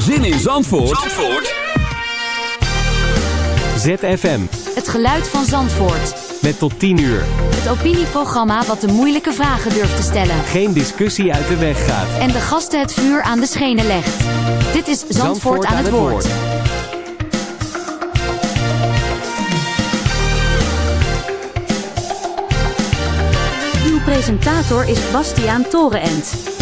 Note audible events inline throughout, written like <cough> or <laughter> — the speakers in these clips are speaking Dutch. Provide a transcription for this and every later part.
Zin in Zandvoort, Zandvoort ZFM. Het geluid van Zandvoort. Met tot 10 uur. Het opinieprogramma wat de moeilijke vragen durft te stellen. Geen discussie uit de weg gaat. En de gasten het vuur aan de schenen legt. Dit is Zandvoort, aan, het, woord. Uw presentator is Bastiaan Torenent.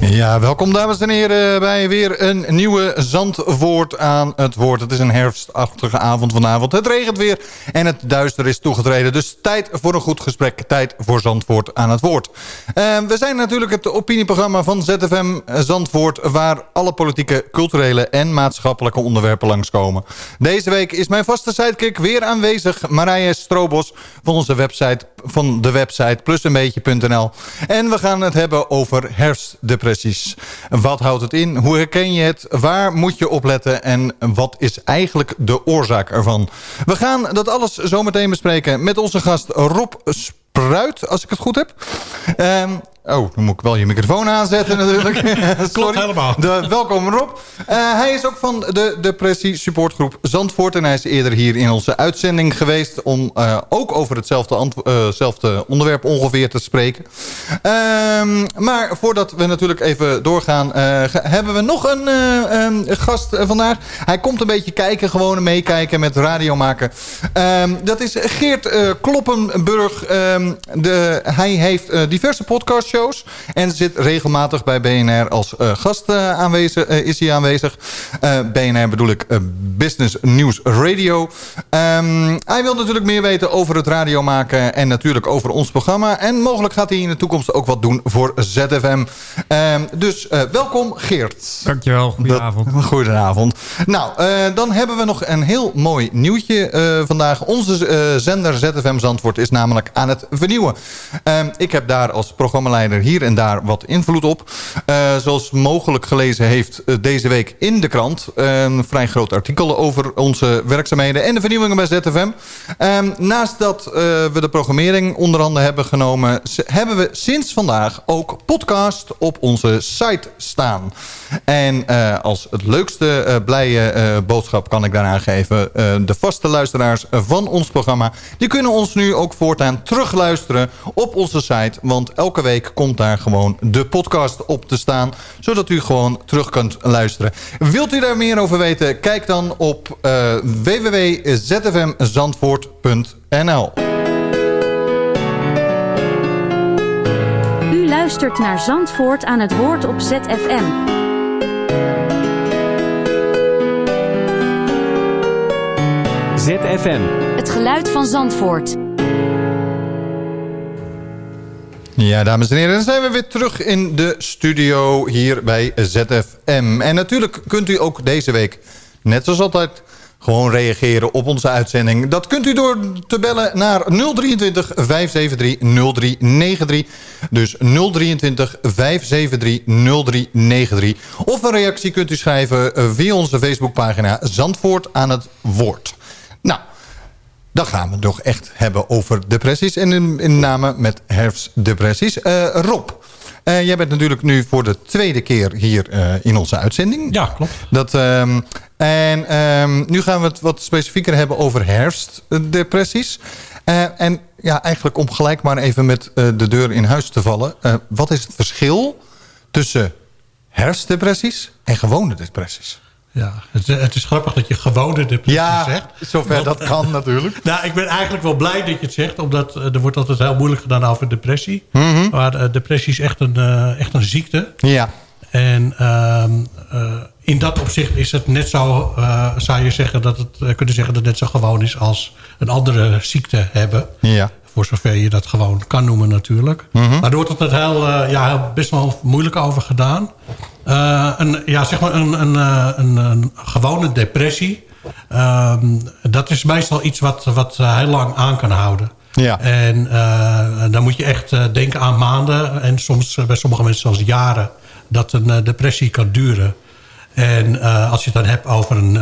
Ja, welkom dames en heren bij weer een nieuwe Zandvoort aan het woord. Het is een herfstachtige avond vanavond. Het regent weer en het duister is toegetreden. Dus tijd voor een goed gesprek. Tijd voor Zandvoort aan het woord. Uh, we zijn natuurlijk het opinieprogramma van ZFM Zandvoort... waar alle politieke, culturele en maatschappelijke onderwerpen langskomen. Deze week is mijn vaste sidekick weer aanwezig. Marije Strobos van onze website, van de website plusenbeetje.nl. En we gaan het hebben over herfstdepressie. Wat houdt het in? Hoe herken je het? Waar moet je opletten? En wat is eigenlijk de oorzaak ervan? We gaan dat alles zometeen bespreken met onze gast Rob Spruit, als ik het goed heb. Um, Oh, dan moet ik wel je microfoon aanzetten natuurlijk. <laughs> Klopt helemaal. De, welkom Rob. Uh, hij is ook van de depressie supportgroep Zandvoort. En hij is eerder hier in onze uitzending geweest... om uh, ook over hetzelfde uh, onderwerp ongeveer te spreken. Ehm, maar voordat we natuurlijk even doorgaan... hebben we nog een um, gast vandaag. Hij komt een beetje kijken, gewoon meekijken met radio maken. Um, dat is Geert Kloppenburg. de, hij heeft diverse podcasts shows. En zit regelmatig bij BNR als uh, gast uh, aanwezig, uh, is hij aanwezig. BNR bedoel ik Business News Radio. Um, hij wil natuurlijk meer weten over het radio maken en natuurlijk over ons programma. En mogelijk gaat hij in de toekomst ook wat doen voor ZFM. Um, dus welkom Geert. Dankjewel, goedenavond. Dat, goedenavond. <laughs> Nou, dan hebben we nog een heel mooi nieuwtje vandaag. Onze zender ZFM Zandvoort is namelijk aan het vernieuwen. Um, ik heb daar als programmaleider hier en daar wat invloed op. Uh, zoals mogelijk gelezen heeft uh, deze week in de krant... Een vrij groot artikel over onze werkzaamheden... en de vernieuwingen bij ZFM. Ehm, naast dat we de programmering onder handen hebben genomen... hebben we sinds vandaag ook podcast op onze site staan. En als het leukste blije boodschap kan ik daaraan geven... de vaste luisteraars van ons programma... die kunnen ons nu ook voortaan terugluisteren op onze site. Want elke week komt daar gewoon de podcast op te staan. Zodat u gewoon terug kunt luisteren. Wilt u daar meer over weten? Kijk dan op uh, www.zfmzandvoort.nl U luistert naar Zandvoort aan het woord op ZFM. ZFM. Het geluid van Zandvoort. Ja, dames en heren, dan zijn we weer terug in de studio hier bij ZFM. En natuurlijk kunt u ook deze week, net zoals altijd, gewoon reageren op onze uitzending. Dat kunt u door te bellen naar 023 573 0393. Dus 023 573 0393. Of een reactie kunt u schrijven eh, via onze Facebookpagina Zandvoort aan het woord. Nou, dan gaan we het toch echt hebben over depressies. En in, in name met herfstdepressies. Uh, Rob, uh, jij bent natuurlijk nu voor de tweede keer hier uh, in onze uitzending. Ja, klopt. Dat, um, en um, nu gaan we het wat specifieker hebben over herfstdepressies. En ja, eigenlijk om gelijk maar even met de deur in huis te vallen. wat is het verschil tussen herfstdepressies en gewone depressies? Ja, het, het, is grappig dat je gewone depressie ja, zegt. zover Want, dat kan natuurlijk. <laughs> nou, ik ben eigenlijk wel blij dat je het zegt. Omdat uh, er wordt altijd heel moeilijk gedaan over depressie. Mm -hmm. Maar uh, depressie is echt een, uh, echt een ziekte. Ja. En in dat opzicht is het net zo, zou je zeggen dat het, kunnen zeggen dat het net zo gewoon is als een andere ziekte hebben. Ja. Voor zover je dat gewoon kan noemen natuurlijk. Mm -hmm. Maar er wordt altijd heel, ja, best wel moeilijk over gedaan. Een, ja, zeg maar een, een, een, een gewone depressie. Uh, dat is meestal iets wat, wat heel lang aan kan houden. Ja. En dan moet je echt denken aan maanden. En soms bij sommige mensen zelfs jaren. Dat een depressie kan duren. En als je het dan hebt over een...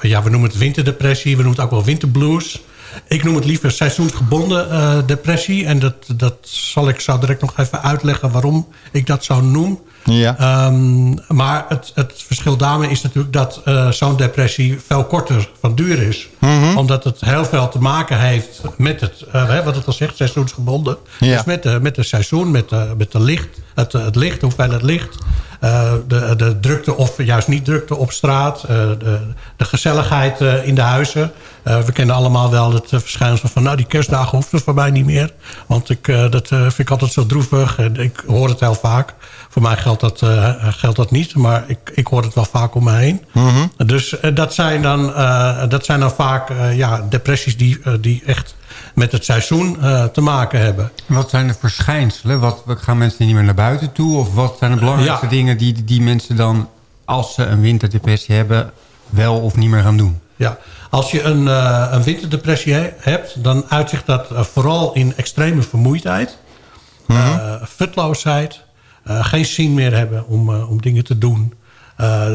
ja, we noemen het winterdepressie. We noemen het ook wel winterblues. Ik noem het liever seizoensgebonden depressie. En dat, dat zal ik zo direct nog even uitleggen waarom ik dat zo noem. Ja. Ehm, maar het, het verschil daarmee is natuurlijk dat eh, zo'n depressie veel korter van duur is. Mhm. Omdat het heel veel te maken heeft met het, hè, wat het al zegt, seizoensgebonden. Ja. Dus met, de, met het seizoen, met, de, met de licht, het, het licht, de hoeveelheid licht. eh, de, de drukte of juist niet drukte op straat. de, de gezelligheid in de huizen. Eh, we kennen allemaal wel het eh, verschijnsel van... nou, die kerstdagen hoeft het voor mij niet meer. Want ik, eh, dat vind ik altijd zo droevig. En ik hoor het heel vaak. Voor mij geldt dat, geldt dat niet. Maar ik, ik hoor het wel vaak om me heen. Dus eh, dat, zijn dan, dat zijn dan vaak ja, depressies die, die echt met het seizoen te maken hebben. Wat zijn de verschijnselen? Wat, wat gaan mensen niet meer naar buiten toe? Of wat zijn de belangrijkste Ja. dingen die, die mensen dan... als ze een winterdepressie hebben, wel of niet meer gaan doen? Ja, als je een, eh, een winterdepressie he- hebt, dan uitzicht dat eh, vooral in extreme vermoeidheid, eh, futloosheid, geen zin meer hebben om, om dingen te doen.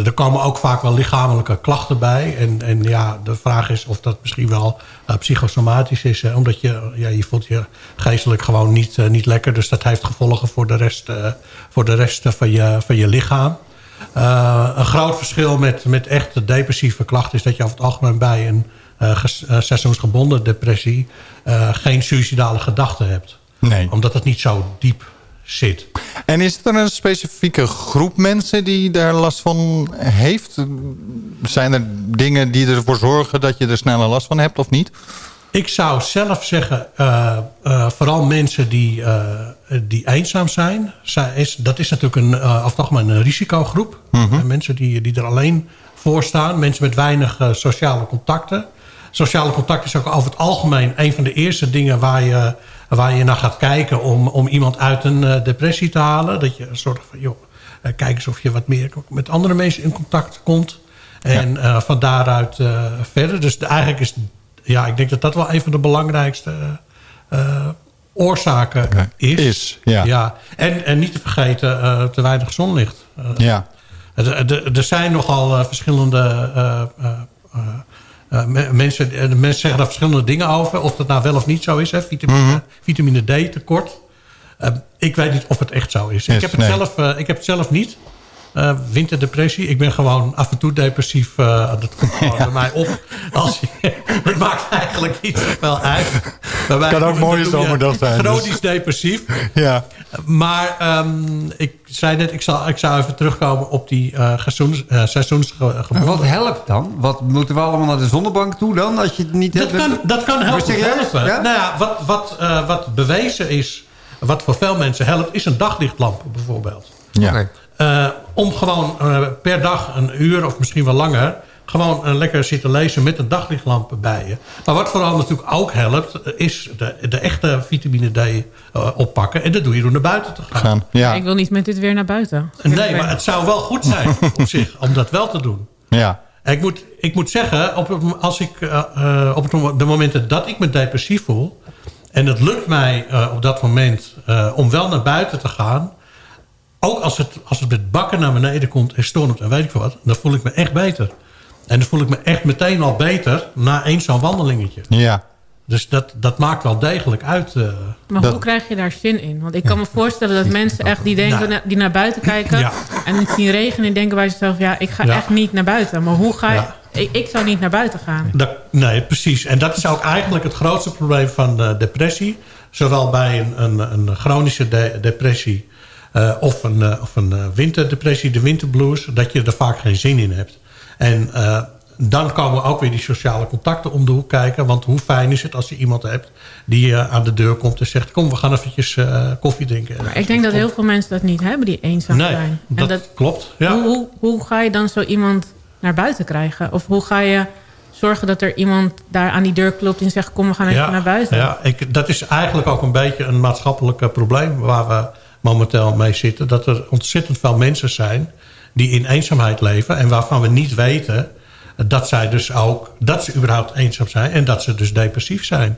Er komen ook vaak wel lichamelijke klachten bij. En, en ja, de vraag is of dat misschien wel psychosomatisch is. Hè? Omdat je, ja, je voelt je geestelijk gewoon niet, niet lekker. Dus dat heeft gevolgen voor de rest, voor de rest van, je, van je lichaam. Eh, een groot verschil met, met echt depressieve klachten... is dat je over het algemeen bij een eh, seizoensgebonden depressie... geen suïcidale gedachten hebt. Nee. Omdat het niet zo diep zit. En is er een specifieke groep mensen die daar last van heeft? Zijn er dingen die ervoor zorgen dat je er sneller last van hebt of niet? Ik zou zelf zeggen, eh, eh, vooral mensen die, eh, die eenzaam zijn. Zij is, dat is natuurlijk een, het algemeen een risicogroep. Eh, mensen die, die er alleen voor staan. Mensen met weinig sociale contacten. Sociale contact is ook over het algemeen een van de eerste dingen waar je, waar je naar gaat kijken... om, om iemand uit een depressie te halen. Dat je zorgt van, joh, kijk eens of je wat meer met andere mensen in contact komt. En van daaruit verder. Dus de- eigenlijk is ja, ik denk dat dat wel een van de belangrijkste eh, oorzaken is. Is, ja. En, en niet te vergeten, eh, te weinig zonlicht. Eh, Ja. er- zijn nogal eh, verschillende eh, eh, eh, eh, me- mensen, eh, mensen zeggen daar verschillende dingen over. Of dat nou wel of niet zo is. Hè. Vitamine, Mhm. vitamine D tekort. Eh, ik weet niet of het echt zo is. Is, ik, heb het nee. zelf, eh, ik heb het zelf niet. Eh, winterdepressie. Ik ben gewoon af en toe depressief. eh, dat komt gewoon bij mij op. Als je, <laughs> het maakt eigenlijk niet zoveel uit. Mij- Kan ook mooie zomerdag zijn, dus. Chronisch depressief. <laughs> Ja. Maar ehm, ik zei net, ik zou, ik zou even terugkomen op die eh seizoens, eh, seizoensgebonden. Maar wat helpt dan? Wat moeten we allemaal naar de zonnebank toe dan? Als je het niet Dat hebt? kan, dat kan helpen. Ja? Nou ja, wat, wat, eh, wat bewezen is, wat voor veel mensen helpt, is een daglichtlamp bijvoorbeeld. Ja. Om gewoon eh, per dag een uur of misschien wel langer... gewoon eh, lekker zitten lezen met een daglichtlamp bij je. Maar wat vooral natuurlijk ook helpt... eh, is de, de echte vitamine D oppakken. En dat doe je door naar buiten te gaan. Gaan. Ja. Ik wil niet met dit weer naar buiten. Nee, maar het zou wel goed zijn op <laughs> zich om dat wel te doen. Ja. Ik moet, ik moet zeggen, op, als ik, op het, de momenten dat ik me depressief voel... en het lukt mij op dat moment eh, om wel naar buiten te gaan... ook als het, als het met bakken naar beneden komt en stormt en weet ik wat... dan voel ik me echt beter. En dan voel ik me echt meteen al beter na één zo'n wandelingetje. Ja. Dus dat, dat maakt wel degelijk uit. eh. Maar Dat- hoe krijg je daar zin in? Want ik kan me voorstellen dat mensen echt die, denken, Nou. die naar buiten kijken... Ja. en het zien regenen en denken bij zichzelf... ja, ik ga Ja. echt niet naar buiten. Maar hoe ga je... Ik, ik zou niet naar buiten gaan. Dat, nee, precies. En dat is ook eigenlijk het grootste probleem van eh, depressie. Zowel bij een, een, een chronische de- depressie eh, of een, eh, of een eh, winterdepressie, de winterblues... dat je er vaak geen zin in hebt. En dan komen ook weer die sociale contacten om de hoek kijken. Want hoe fijn is het als je iemand hebt die aan de deur komt en zegt... kom, we gaan eventjes koffie drinken. Maar ik denk dat heel veel mensen dat niet hebben, die eenzaam Nee, zijn. En dat, dat, klopt. Ja. hoe, hoe, hoe ga je dan zo iemand naar buiten krijgen? Of hoe ga je zorgen dat er iemand daar aan die deur klopt... en zegt, kom, we gaan even naar buiten? Ja, ik, dat is eigenlijk ook een beetje een maatschappelijk probleem... waar we momenteel mee zitten. Dat er ontzettend veel mensen zijn die in eenzaamheid leven... en waarvan we niet weten dat zij dus ook... dat ze überhaupt eenzaam zijn en dat ze dus depressief zijn.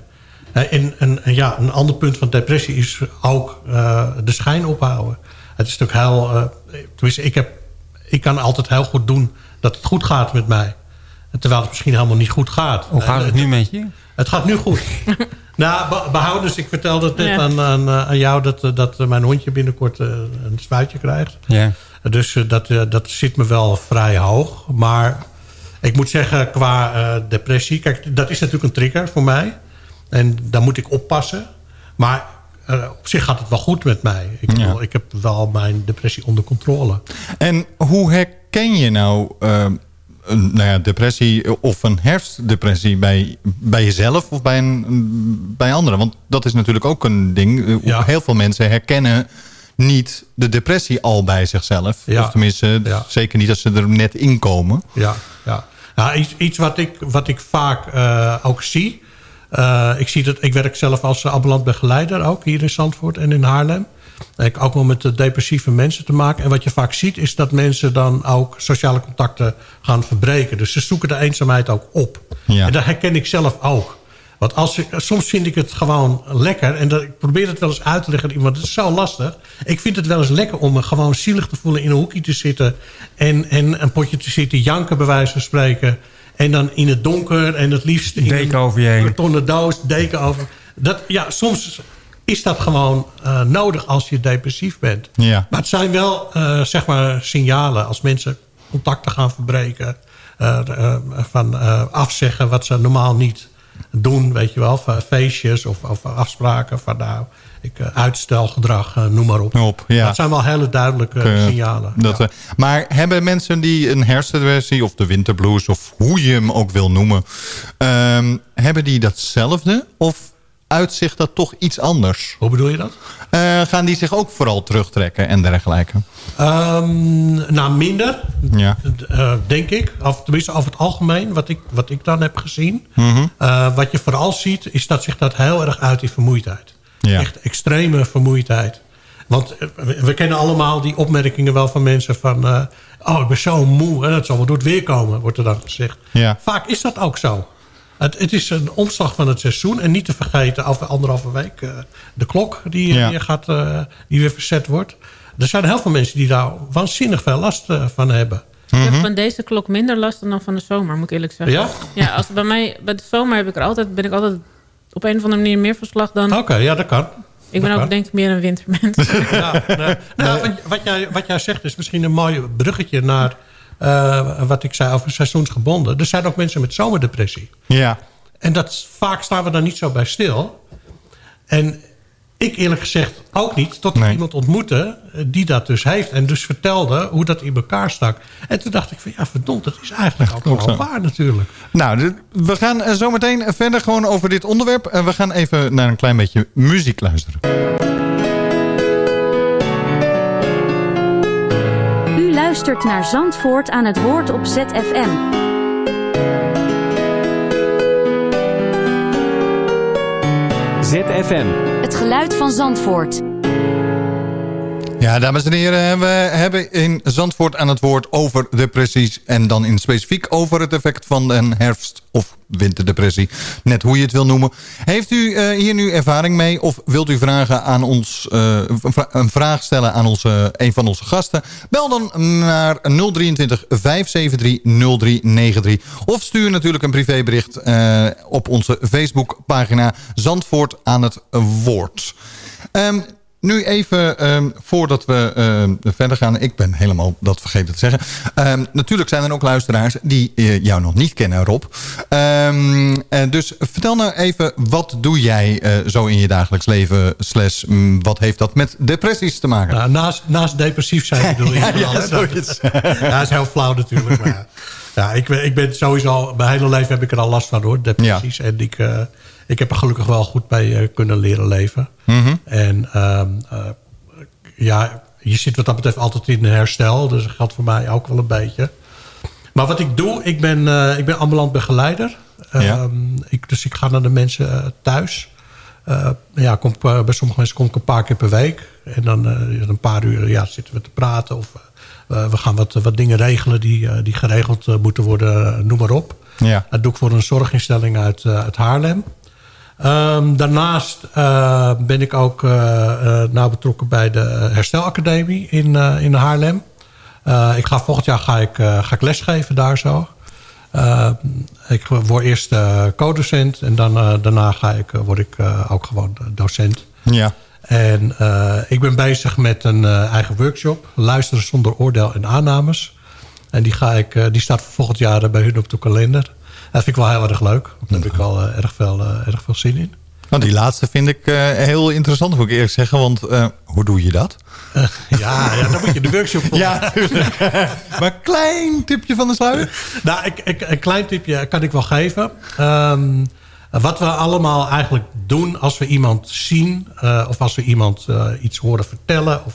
En, ja, een ander punt van depressie is ook eh, de schijn ophouden. Het is natuurlijk heel... eh, tenminste, ik, heb, ik kan altijd heel goed doen dat het goed gaat met mij... Terwijl het misschien helemaal niet goed gaat. Hoe gaat het Eh, nu met je? het gaat nu goed. <laughs> Nou, be- behouden, dus ik vertelde het net Ja. aan, aan, eh, aan jou... dat, eh, dat mijn hondje binnenkort eh, een spuitje krijgt. Ja. Dus eh, dat, eh, dat zit me wel vrij hoog. Maar ik moet zeggen, qua eh, depressie... Kijk, dat is natuurlijk een trigger voor mij. En daar moet ik oppassen. Maar eh, op zich gaat het wel goed met mij. Ik, Ja. ik heb wel mijn depressie onder controle. En hoe herken je nou eh, een nou ja, depressie of een herfstdepressie bij, bij jezelf of bij, een, bij anderen? Want dat is natuurlijk ook een ding. Eh, Ja. Heel veel mensen herkennen niet de depressie al bij zichzelf. Ja. Of tenminste, zeker niet als ze er net in komen. Ja, ja. Nou, iets, iets wat, ik, wat ik vaak eh, ook zie. eh, ik, zie dat, ik werk zelf als ambulant begeleider ook hier in Zandvoort en in Haarlem. Ik ook wel met de depressieve mensen te maken. En wat je vaak ziet is dat mensen dan ook sociale contacten gaan verbreken. Dus ze zoeken de eenzaamheid ook op. Ja. En dat herken ik zelf ook. Want als ik, soms vind ik het gewoon lekker. En dat, ik probeer het wel eens uit te leggen aan iemand. Het is zo lastig. Ik vind het wel eens lekker om me gewoon zielig te voelen... in een hoekje te zitten. En, en een potje te zitten janken bij wijze van spreken. En dan in het donker. En het liefst in Deken een over je heen. kartonnen doos. Deken over. Dat, ja, soms is dat gewoon eh, nodig als je depressief bent. Ja. Maar het zijn wel, eh, zeg maar, signalen. Als mensen contacten gaan verbreken. eh, van afzeggen wat ze normaal niet doen. Weet je wel, van feestjes of, of afspraken. Van nou, ik, uitstelgedrag, noem maar op. Op, ja. Dat zijn wel hele duidelijke signalen. Dat, ja. maar hebben mensen die een herfstdepressie of de winterblues... of hoe je hem ook wil noemen... ehm, hebben die datzelfde of uitzicht dat toch iets anders? Hoe bedoel je dat? Eh, gaan die zich ook vooral terugtrekken en dergelijke? Ehm, nou, minder, Ja. eh, denk ik. Of tenminste, over het algemeen, wat ik, wat ik dan heb gezien. Mhm. Eh, wat je vooral ziet, is dat zich dat heel erg uit in vermoeidheid. Ja. Echt extreme vermoeidheid. Want we, kennen allemaal die opmerkingen wel van mensen van... oh, ik ben zo moe, en dat zal wel door het weer komen, wordt er dan gezegd. Ja. Vaak is dat ook zo. Het, het is een omslag van het seizoen. En niet te vergeten, over anderhalve week... eh, de klok die, Ja. weer gaat, eh, die weer verzet wordt. Er zijn heel veel mensen die daar waanzinnig veel last eh, van hebben. Ik heb van deze klok minder last dan van de zomer, moet ik eerlijk zeggen. Ja? Ja, als bij mij, bij de zomer heb ik er altijd, ben ik altijd op een of andere manier meer verslag dan... Oké, ja, dat kan. ik ben dat ook kan. denk ik meer een wintermens. Ja, nee. <laughs> Nou, wat, wat, jij, wat jij zegt is misschien een mooi bruggetje naar eh, wat ik zei over seizoensgebonden. Er zijn ook mensen met zomerdepressie. Ja. En dat, vaak staan we daar niet zo bij stil. En ik eerlijk gezegd ook niet, tot ik Nee. iemand ontmoette eh, die dat dus heeft. En dus vertelde hoe dat in elkaar stak. En toen dacht ik van ja, verdomd, dat is eigenlijk ook wel waar natuurlijk. Nou, we gaan eh, zo meteen verder gewoon over dit onderwerp. En we gaan even naar een klein beetje muziek luisteren. Luistert naar Zandvoort aan het woord op ZFM. ZFM. Het geluid van Zandvoort. Ja, dames en heren, we hebben in Zandvoort aan het woord over depressies... en dan in specifiek over het effect van een herfst- of winterdepressie. Net hoe je het wil noemen. Heeft u eh, hier nu ervaring mee of wilt u vragen aan ons, eh, een vra- een vraag stellen aan onze, een van onze gasten? Bel dan naar 023 573 0393. Of stuur natuurlijk een privébericht eh, op onze Facebookpagina Zandvoort aan het woord. Ehm, nu even, ehm, voordat we ehm, verder gaan. Ik ben helemaal dat vergeten te zeggen. Ehm, natuurlijk zijn er ook luisteraars die eh, jou nog niet kennen, Rob. Eh, dus vertel nou even, wat doe jij eh, zo in je dagelijks leven? Slash, mm, wat heeft dat met depressies te maken? Nou, naast, naast depressief zijn bedoel <laughs> je Ja, ja, hè? zoiets. <laughs> Ja, dat is heel flauw natuurlijk. Maar ja, ja ik, ben, ik ben sowieso... Mijn hele leven heb ik er al last van hoor, depressies. En ik, ik heb er gelukkig wel goed bij eh, kunnen leren leven. Mhm. En ehm, eh, ja, je zit wat dat betreft altijd in herstel. Dus dat geldt voor mij ook wel een beetje. Maar wat ik doe, ik ben, eh, ik ben ambulant begeleider. Ja. Ehm, ik, dus ik ga naar de mensen thuis. Ja, kom, bij sommige mensen kom ik een paar keer per week. En dan een paar uur ja, zitten we te praten. Of we gaan wat, wat dingen regelen die, die geregeld moeten worden. noem maar op. Ja. Dat doe ik voor een zorginstelling uit, uit Haarlem. Ehm, daarnaast eh, ben ik ook eh, eh, nauw betrokken bij de Herstelacademie in, eh, in Haarlem. Eh, ik ga, volgend jaar ga ik, eh, ga ik lesgeven daar zo. Eh, ik word eerst eh, co-docent en dan, eh, daarna ga ik, eh, word ik eh, ook gewoon docent. Ja. En eh, ik ben bezig met een eh, eigen workshop. Luisteren zonder oordeel en aannames. En die, ga ik, eh, die staat voor volgend jaar eh, bij hun op de kalender. Dat vind ik wel heel erg leuk. Daar heb ik al eh, erg, veel, eh, erg veel zin in. Nou, die laatste vind ik eh, heel interessant, moet ik eerlijk zeggen. Want hoe doe je dat? Ja, ja, dan moet je de workshop volgen. <laughs> Ja, natuurlijk. <laughs> maar een klein tipje van de sluier. Nou, ik, ik, een klein tipje kan ik wel geven. Ehm, wat we allemaal eigenlijk doen als we iemand zien... of als we iemand iets horen vertellen... Of,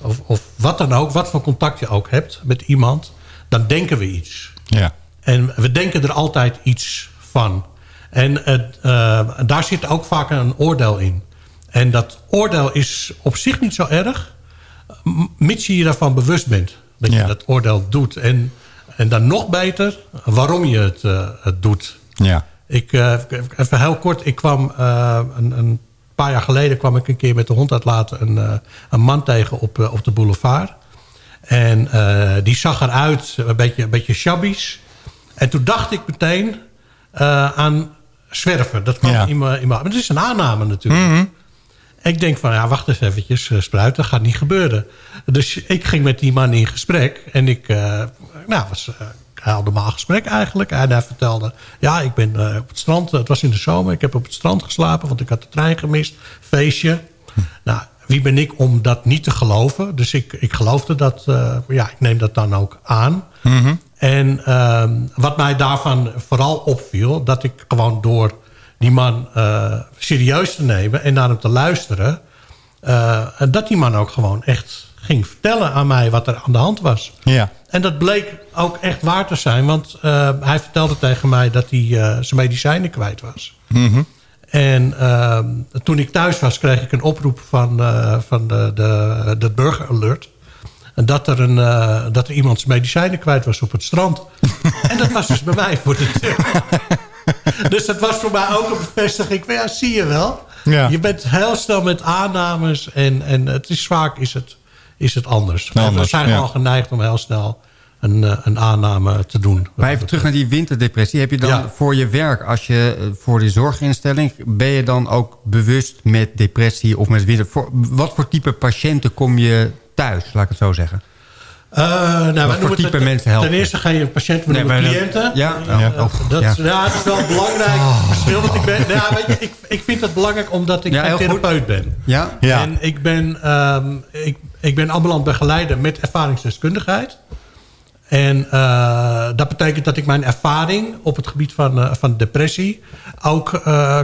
of, of wat dan ook, wat voor contact je ook hebt met iemand... dan denken we iets. Ja. En we denken er altijd iets van. En het, eh, daar zit ook vaak een oordeel in. En dat oordeel is op zich niet zo erg... mits je je daarvan bewust bent. Dat Ja. je dat oordeel doet. En, en dan nog beter waarom je het, eh, het doet. Ja. Ik, eh, even heel kort, ik kwam een, een paar jaar geleden... kwam ik een keer met de hond uitlaten een, een man tegen op, op de boulevard. En die zag eruit een beetje, een beetje shabbies. En toen dacht ik meteen eh, aan zwerven. Dat kwam Ja. in mijn... maar het is een aanname natuurlijk. Ik denk van, ja, wacht eens eventjes, eh, Spruit, dat gaat niet gebeuren. Dus ik ging met die man in gesprek. En ik, eh nou, was een heel normaal gesprek eigenlijk. En hij vertelde, ja, ik ben op het strand, het was in de zomer. Ik heb op het strand geslapen, want ik had de trein gemist. Feestje. Nou, wie ben ik om dat niet te geloven? Dus ik, ik geloofde dat, ja, ik neem dat dan ook aan. En ehm, wat mij daarvan vooral opviel... dat ik gewoon door die man eh, serieus te nemen en naar hem te luisteren... eh, dat die man ook gewoon echt ging vertellen aan mij wat er aan de hand was. Ja. En dat bleek ook echt waar te zijn. Want eh, hij vertelde tegen mij dat hij zijn medicijnen kwijt was. En ehm, toen ik thuis was, kreeg ik een oproep van, van de, de, de Burger Alert. En dat er, een, eh, dat er iemand zijn medicijnen kwijt was op het strand. <laughs> en dat was dus bij mij voor de deur. dus dat was voor mij ook een bevestiging. Ja, zie je wel. Ja. Je bent heel snel met aannames. En, en het is vaak is het, is het anders. we Anders, zijn ja. gewoon geneigd om heel snel een, eh, een aanname te doen. Maar even terug naar die winterdepressie. Heb je dan Ja. voor je werk, als je eh, voor de zorginstelling... ben je dan ook bewust met depressie of met winter... Voor, wat voor type patiënten kom je thuis, laat ik het zo zeggen? Eh, nou, wij voor noemen type het- mensen helpen? Ten eerste ga je een patiënt met Nee, dat- cliënten. ja, ja. eh, Oh, dat, ja. ja. dat is wel een belangrijk verschil. Want ik, ben, ja, weet je, ik, ik vind het belangrijk omdat ik Ja, goed. therapeut ben. Ja? Ja. En ik ben, ehm, ik, ik ben ambulant begeleider met ervaringsdeskundigheid. En eh, dat betekent dat ik mijn ervaring op het gebied van, eh, van depressie... ook eh,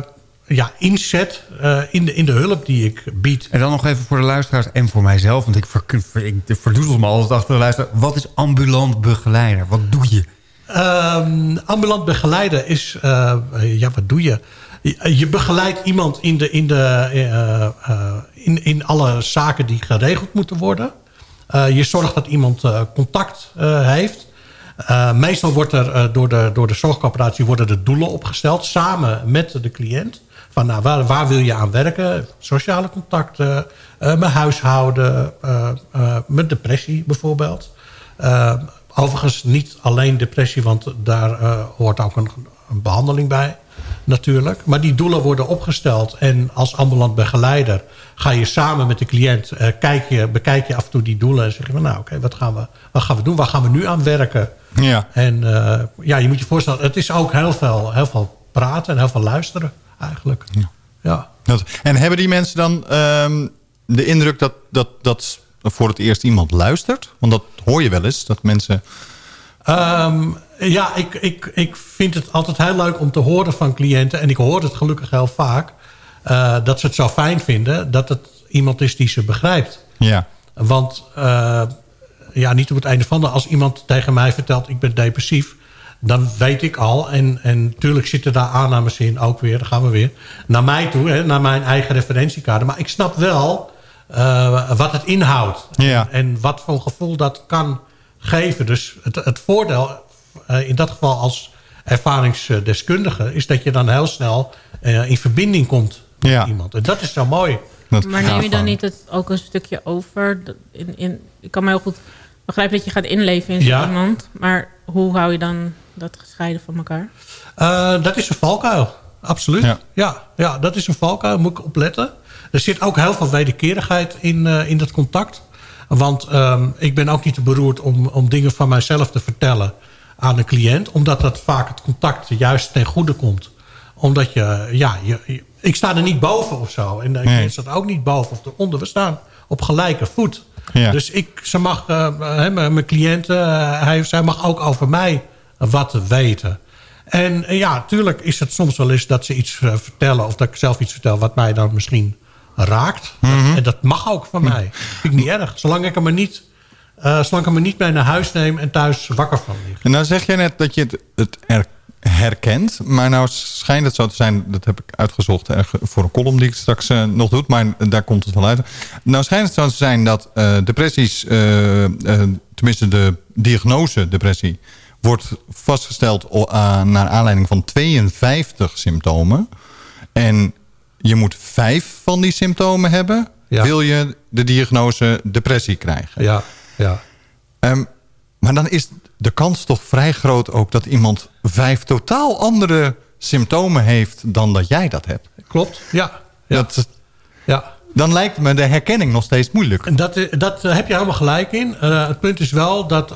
ja, inzet eh, in, de, in de hulp die ik bied. En dan nog even voor de luisteraars en voor mijzelf... want ik, ver, ik verdoezel me altijd achter de luisteraar. Wat is ambulant begeleider? Wat doe je? Ehm, ambulant begeleider is... eh, ja, wat doe je? Je- begeleidt iemand in, de, in, de, eh, in, in alle zaken die geregeld moeten worden. Je zorgt dat iemand contact heeft. Meestal wordt er door, de, door de zorgcoöperatie worden de doelen opgesteld... samen met de cliënt. Van, nou, waar, waar wil je aan werken? Sociale contacten, eh mijn huishouden, eh, eh, met depressie bijvoorbeeld. Overigens niet alleen depressie, want daar hoort ook een, een behandeling bij natuurlijk. Maar die doelen worden opgesteld en als ambulant begeleider ga je samen met de cliënt, eh, kijk je, bekijk je af en toe die doelen en zeg je van nou oké, wat, gaan we, wat gaan we doen? Waar gaan we nu aan werken? Ja. En ja, je moet je voorstellen, het is ook heel veel, heel veel praten en heel veel luisteren eigenlijk. Ja. Dat- En hebben die mensen dan ehm, de indruk dat, dat, dat voor het eerst iemand luistert? Want dat hoor je wel eens, dat mensen... Ehm, ja, ik, ik, ik vind het altijd heel leuk om te horen van cliënten... en ik hoor het gelukkig heel vaak... eh, dat ze het zo fijn vinden dat het iemand is die ze begrijpt. Ja, Want eh, ja, niet op het einde van de... als iemand tegen mij vertelt ik ben depressief... dan weet ik al, en, en natuurlijk zitten daar aannames in ook weer... dan gaan we weer naar mij toe, hè, naar mijn eigen referentiekader. Maar ik snap wel eh, wat het inhoudt. Ja. En wat voor gevoel dat kan geven. Dus het, het voordeel eh, in dat geval als ervaringsdeskundige... is dat je dan heel snel eh, in verbinding komt met Ja. iemand. En dat is zo mooi. dat Maar neem je dan niet het ook een stukje over? Dat In, in, ik kan me heel goed begrijpen dat je gaat inleven in zo Ja. iemand. Maar hoe hou je dan dat gescheiden van elkaar? Eh, dat is een valkuil, absoluut. Ja. Ja. Ja, dat is een valkuil, moet ik opletten. Er zit ook heel veel wederkerigheid in, eh, in dat contact. Want ehm, ik ben ook niet te beroerd om, om dingen van mijzelf te vertellen aan een cliënt. Omdat dat vaak het contact juist ten goede komt. Omdat je, ja, je, je- ik sta er niet boven of zo. En de cliënt staat ook niet boven of eronder. We staan op gelijke voet. Ja. Dus ik, ze mag, eh, hè, mijn eh, hij, zij mag ook over mij wat weten. En eh, ja, natuurlijk is het soms wel eens dat ze iets eh, vertellen... of dat ik zelf iets vertel wat mij dan misschien raakt. Mhm. En dat mag ook van mij. Vind ik niet erg. Zolang ik maar niet, eh, zolang ik maar niet mee naar huis neem... en thuis wakker van lig. En nou zeg jij net dat je het, het er- herkent. Maar nou schijnt het zo te zijn, dat heb ik uitgezocht voor een column die ik straks nog doe. Maar daar komt het wel uit. Nou schijnt het zo te zijn dat depressies, tenminste de diagnose depressie... wordt vastgesteld ah, naar aanleiding van 52 symptomen. En je moet vijf van die symptomen hebben... Ja. wil je de diagnose depressie krijgen. Ja, ja. Ehm, maar dan is de kans toch vrij groot ook dat iemand vijf totaal andere symptomen heeft dan dat jij dat hebt. Klopt, ja. ja. Dat, ja. Dan lijkt me de herkenning nog steeds moeilijk. Dat, eh, dat eh, heb je helemaal gelijk in. Eh, het punt is wel dat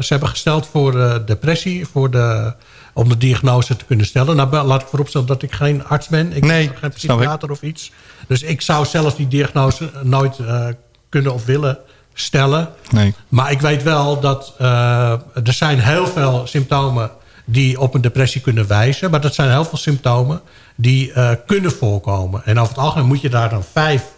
ze hebben gesteld voor depressie... Voor de, om de diagnose te kunnen stellen. Nou, laat ik vooropstellen dat ik geen arts ben. Ik Nee, ben geen psychiater of iets. Dus ik zou zelf die diagnose nooit kunnen of willen stellen. Nee. Maar ik weet wel dat er zijn heel veel symptomen die op een depressie kunnen wijzen. Maar dat zijn heel veel symptomen die kunnen voorkomen. En over het algemeen moet je daar dan vijf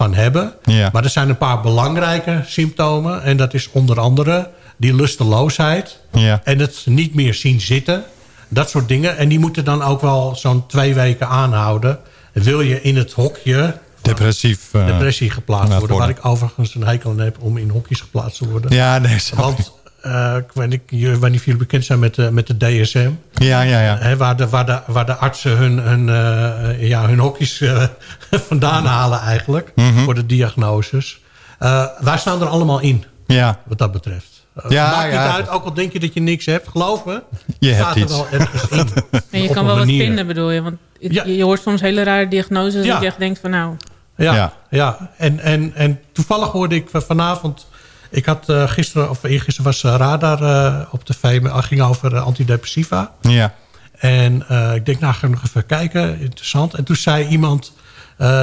van hebben. Ja. Maar er zijn een paar belangrijke symptomen. En dat is onder andere die lusteloosheid. Ja. En het niet meer zien zitten. Dat soort dingen. En die moeten dan ook wel zo'n twee weken aanhouden. Wil je in het hokje Depressief. eh, depressie geplaatst laat worden. Waar worden. ik overigens een hekel aan heb om in hokjes geplaatst te worden. Ja, nee, ik. Want eh, ik weet niet, je- ik weet niet of jullie bekend zijn met de, met de DSM. Ja, ja, ja. Hè, waar, de, waar, de, waar de artsen hun, hun, eh, ja, hun hokjes eh, <laughs> vandaan halen eigenlijk. Mhm. Voor de diagnoses. Eh, wij staan er allemaal in, Ja, wat dat betreft. Ja, maakt ja. niet uit, ook al denk je dat je niks hebt. Geloof me, Je staat hebt er iets. wel ergens in. <laughs> En je kan wel wat vinden, bedoel je? Want Ja. je, hoort soms hele rare diagnoses... Ja. dat je echt denkt van nou... Ja, Ja. ja. En, en, en toevallig hoorde ik van- vanavond... Ik had eh, gisteren, of eergisteren was eh, Radar eh, op tv. Het ging over antidepressiva. ja. En ik denk, nou ga nog even kijken. Interessant. En toen zei iemand,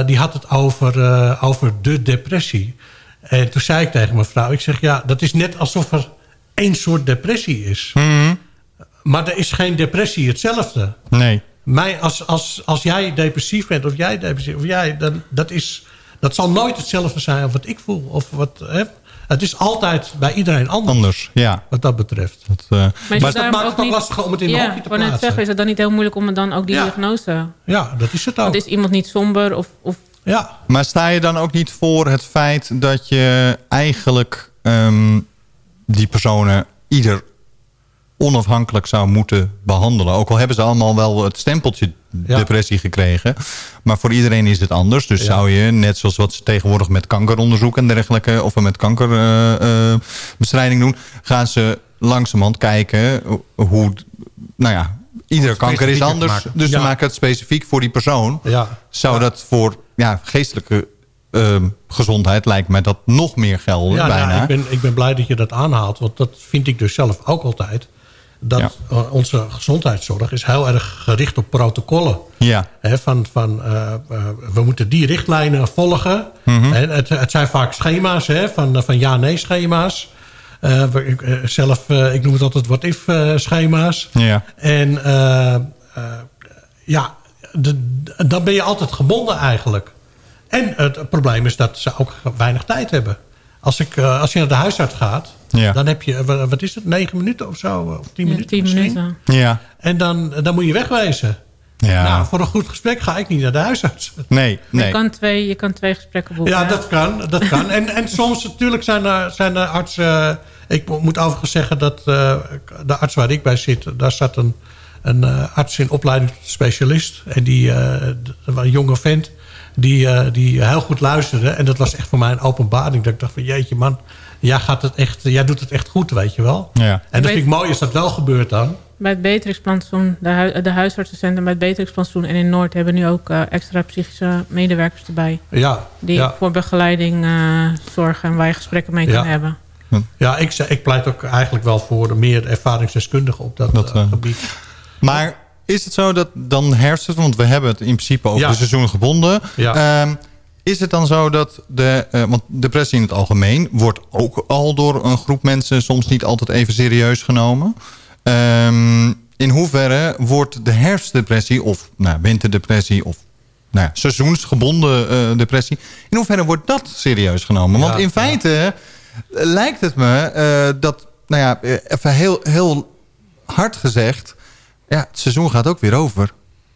die had het over, over de depressie. En toen zei ik tegen mijn vrouw, ik zeg, ja, dat is net alsof er één soort depressie is. Mhm. Maar er is geen depressie hetzelfde. Nee. Mij, als, als, als jij depressief bent, of jij depressief, of jij, dan, dat, is, dat zal nooit hetzelfde zijn als wat ik voel. Of wat, hè? Het is altijd bij iedereen anders, Anders, ja. wat dat betreft. Dat, eh, Maar, is Maar het dat maakt ook het ook niet- lastiger om het in een ja, hokje te ik wou net plaatsen. zeggen, is het dan niet heel moeilijk om het dan ook die Ja. diagnose... Ja, dat is het ook. Want is iemand niet somber of... of Ja, Maar sta je dan ook niet voor het feit dat je eigenlijk ehm, die personen ieder onafhankelijk zou moeten behandelen? Ook al hebben ze allemaal wel het stempeltje Ja. depressie gekregen. Maar voor iedereen is het anders. Dus Ja. zou je, net zoals wat ze tegenwoordig met kankeronderzoek en dergelijke... of met kankerbestrijding doen... gaan ze langzamerhand kijken hoe... Nou ja, iedere kanker is anders. Dus ze Ja. maken het specifiek voor die persoon ja. zou dat voor ja, geestelijke ehm, gezondheid lijkt mij dat nog meer gelden Ja, bijna. nou, ik, ben, ik ben blij dat je dat aanhaalt. Want dat vind ik dus zelf ook altijd. Dat Ja. eh, onze gezondheidszorg is heel erg gericht op protocollen. Ja, van, van, eh, eh, we moeten die richtlijnen volgen. Mhm. En het, het zijn vaak schema's, hè, van, van ja-nee schema's. Eh, we- ik, zelf, ik noem het altijd what-if eh, schema's. ja, En ja, de- dan ben je altijd gebonden eigenlijk. En het probleem is dat ze ook weinig tijd hebben. Als, ik, eh, als je naar de huisarts gaat, Ja. dan heb je, eh, wa- wat is het, negen minuten of zo? Of tien ja, minuten tien misschien. minuten. ja, En dan, dan moet je wegwezen. ja. Nou, voor een goed gesprek ga ik niet naar de huisarts. nee, Je, nee. kan twee, je kan twee gesprekken boeken. Ja, dat kan. Dat kan. En, en soms natuurlijk zijn er, zijn er artsen... Ik mo- moet overigens zeggen dat eh, de arts waar ik bij zit... daar zat een, een eh, arts in opleiding tot specialist. En die, eh, was een jonge vent... Die, eh, die heel goed luisterde. En dat was echt voor mij een openbaring. Dat ik dacht van jeetje man... Jij, gaat het echt, jij doet het echt goed, weet je wel. Ja. En dat vind ik mooi als dat wel gebeurt dan. Bij het Beatrixplantsoen, de, hu de huisartsencentrum bij het Beatrixplantsoen en in Noord hebben nu ook eh, extra psychische medewerkers erbij. Ja, Die ja. voor begeleiding eh, zorgen en waar je gesprekken mee Ja. kan hebben. ja ik, ik pleit ook eigenlijk wel voor meer ervaringsdeskundigen op dat, Dat, gebied. Maar is het zo dat dan herfst, want we hebben het in principe over Ja. de seizoen gebonden. Ja. Ehm, is het dan zo dat de, eh, want depressie in het algemeen wordt ook al door een groep mensen soms niet altijd even serieus genomen. Ehm, in hoeverre wordt de herfstdepressie of nou, winterdepressie of nou, ja, seizoensgebonden eh, depressie, in hoeverre wordt dat serieus genomen? Want Ja, in feite eh, lijkt het me dat, nou ja, even heel, heel hard gezegd, ja, het seizoen gaat ook weer over.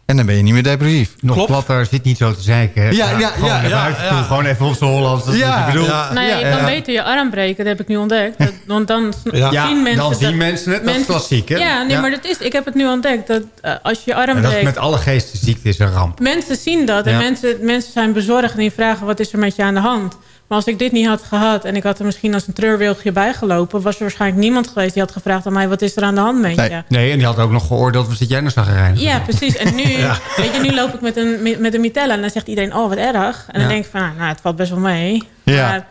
En dan ben je niet meer depressief. Nog Klopt. platter, zit niet zo te zeiken. Ja, ja, gewoon ja, naar ja, toe. Gewoon even op z'n Hollands. Dat is Ja, wat ik bedoel. ja. Nou ja, je ja. kan beter je arm breken, dat heb ik nu ontdekt. Dat- want dan zien mensen... dan zien dat- mensen het. Dat is klassiek, hè? Ja, nee, Ja. maar dat is, ik heb het nu ontdekt. Dat eh, als je je arm En dat is breekt... met alle geestesziekten is een ramp. Mensen zien dat en mensen, mensen zijn bezorgd en die vragen wat is er met je aan de hand. Maar als ik dit niet had gehad en ik had er misschien als een treurwilgje bijgelopen... was er waarschijnlijk niemand geweest die had gevraagd aan mij... wat is er aan de hand met Nee. je? Nee, en die had ook nog geoordeeld, wat zit jij nou zagrijnig? Ja, precies. En nu, <laughs> weet je, nu loop ik met een, met een mitella en dan zegt iedereen... oh, wat erg. En dan denk ik van, nou, nou, het valt best wel mee. Ja. Maar,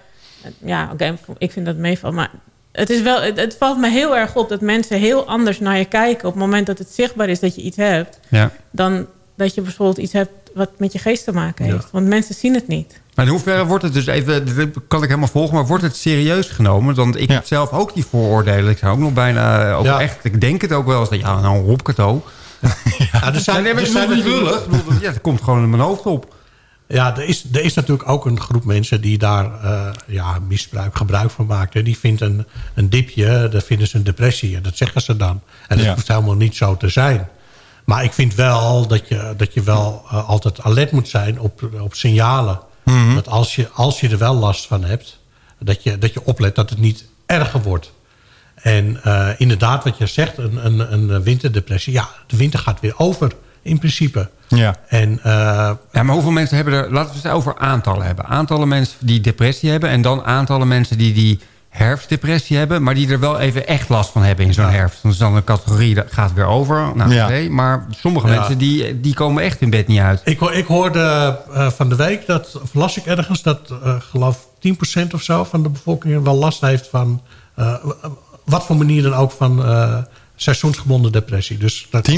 ja, oké, ik vind dat meevalt. Maar het, is wel, het, het valt me heel erg op dat mensen heel anders naar je kijken... op het moment dat het zichtbaar is dat je iets hebt... Ja. dan dat je bijvoorbeeld iets hebt wat met je geest te maken heeft. Want mensen zien het niet. Maar in hoeverre wordt het dus even, dat kan ik helemaal volgen, maar wordt het serieus genomen? Want ik Ja. heb zelf ook die vooroordelen. Ik zou ook nog bijna, eh, ook Ja. echt, ik denk het ook wel eens, dat ja, nou Rob Kato. <laughs> Ja, er zijn, er ik zijn niet lullig. Ja, het komt gewoon in mijn hoofd op. Ja, er is, er is natuurlijk ook een groep mensen die daar eh, ja, misbruik, gebruik van maakt. hè. Die vindt een, een dipje, dat vinden ze een depressie. En dat zeggen ze dan. En dat hoeft helemaal niet zo te zijn. Maar ik vind wel dat je, dat je wel eh, altijd alert moet zijn op, op signalen. Dat als je, als je er wel last van hebt, dat je, dat je oplet dat het niet erger wordt. En eh, inderdaad, wat je zegt, een, een, een winterdepressie. Ja, de winter gaat weer over, in principe. Ja. En eh, Ja, maar hoeveel mensen hebben er... Laten we het over aantallen hebben. Aantallen mensen die depressie hebben... en dan aantallen mensen die die herfstdepressie hebben... maar die er wel even echt last van hebben in zo'n herfst. Dat is dan een categorie, dat gaat weer over. Nou, Ja. maar sommige Ja. mensen die, die komen echt in bed niet uit. Ik, ik hoorde eh, van de week, dat, of las ik ergens... dat eh geloof 10% of zo van de bevolking wel last heeft van... eh, wat voor manier dan ook van eh, seizoensgebonden depressie. Dus dat 10%?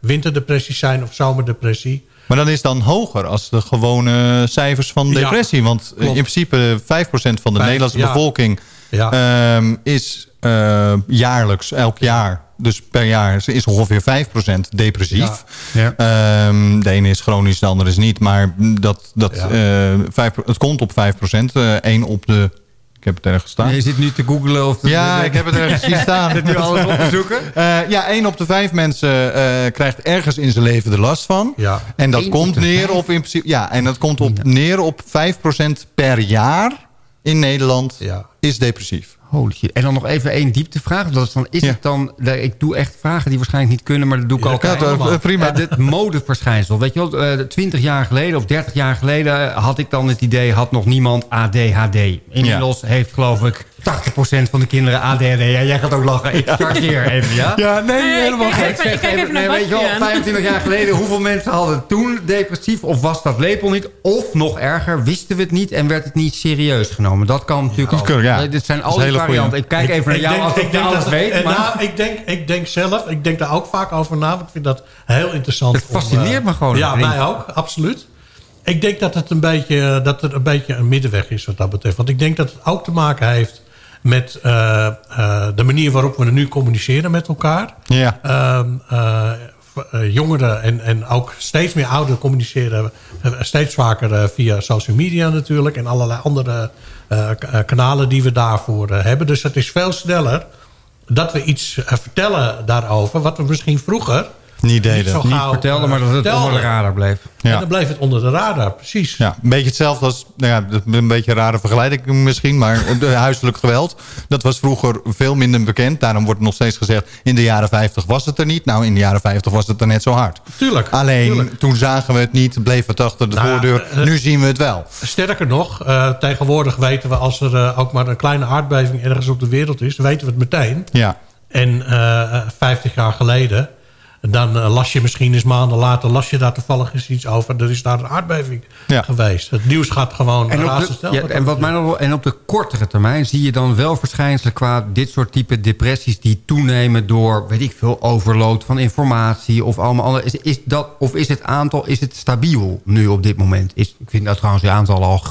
Winterdepressie zijn of zomerdepressie. Maar dan is dan hoger als de gewone cijfers van Ja, depressie. Want in principe 5% van de Vijf, Nederlandse ja. bevolking Ja. ehm, is eh, jaarlijks, elk jaar, dus per jaar, is ongeveer 5% depressief. Ja. Ehm, de ene is chronisch, de andere is niet. Maar dat, dat, Ja. eh, vijf, het komt op 5%. eh één op de... Ik heb het ergens staan. je zit nu te googlen of... Ja, ik heb het ergens zien staan. <laughs> Zit nu alles op te zoeken? Eh, ja, één op de vijf mensen eh, krijgt ergens in zijn leven er last van. Ja. En dat Eén komt op de neer vijf? op in principe. Ja, en dat komt op neer op 5% per jaar in Nederland Ja. is depressief. Holy shit. En dan nog even één dieptevraag. Dat is, dan, is Ja. het dan, ik doe echt vragen die waarschijnlijk niet kunnen, maar dat doe ik Ja, altijd. Ja, prima. Het modeverschijnsel. Weet je wel, eh, 20 jaar geleden of 30 jaar geleden had ik dan het idee, had nog niemand ADHD. Inmiddels heeft geloof ik 80% van de kinderen ADHD. Ja, jij gaat ook lachen. Ik chargeer even, ja? Ja, nee, Nee, helemaal ik- gek. ik- kijk even naar nee, weet je wel, Bastiaan. 25 jaar geleden, hoeveel mensen hadden toen depressief? Of was dat lepel niet? Of nog erger, wisten we het niet en werd het niet serieus genomen? Dat kan natuurlijk Dat ook. kan, ja. Eh, Dit zijn Dat is al die varianten. Ik kijk even naar jou als ik, alles dat- weet. maar- nou, ik, denk, ik denk zelf, ik denk daar ook vaak over na. want Ik vind dat heel interessant. Het fascineert om, me gewoon, Ja, mij ook, absoluut. Ik denk dat het een beetje, dat er een beetje een middenweg is wat dat betreft. Want ik denk dat het ook te maken heeft met eh, eh, de manier waarop we nu communiceren met elkaar. Ja. Ehm, eh, jongeren en, en ook steeds meer ouderen communiceren steeds vaker via social media natuurlijk. En allerlei andere kanalen die we daarvoor hebben. Dus het is veel sneller dat we iets vertellen daarover. Wat we misschien vroeger Niet deden. niet gauw, vertelde, eh, maar dat het onder de radar bleef. Ja. dan bleef het onder de radar, precies. Ja, een beetje hetzelfde als, nou ja, een beetje een rare vergelijking misschien, maar de huiselijk geweld, dat was vroeger veel minder bekend. Daarom wordt nog steeds gezegd, in de jaren 50 was het er niet. Nou, in de jaren 50 was het er net zo hard. Tuurlijk. Alleen, tuurlijk. toen zagen we het niet, bleef het achter de Nou, voordeur. eh, nu zien we het wel. Sterker nog, eh, tegenwoordig weten we als er eh, ook maar een kleine aardbeving ergens op de wereld is, dan weten we het meteen. Ja, En eh, 50 jaar geleden... dan eh, las je misschien eens maanden later... las je daar toevallig eens iets over. Er is daar een aardbeving Ja. geweest. Het nieuws gaat gewoon En op, de, ja, en, wat mij nog en op de kortere termijn zie je dan wel verschijnselen qua dit soort type depressies die toenemen door, weet ik veel, overload van informatie of allemaal andere. Is, is dat, of is het aantal, is het stabiel nu op dit moment? Is, ik vind dat trouwens de aantal al <laughs>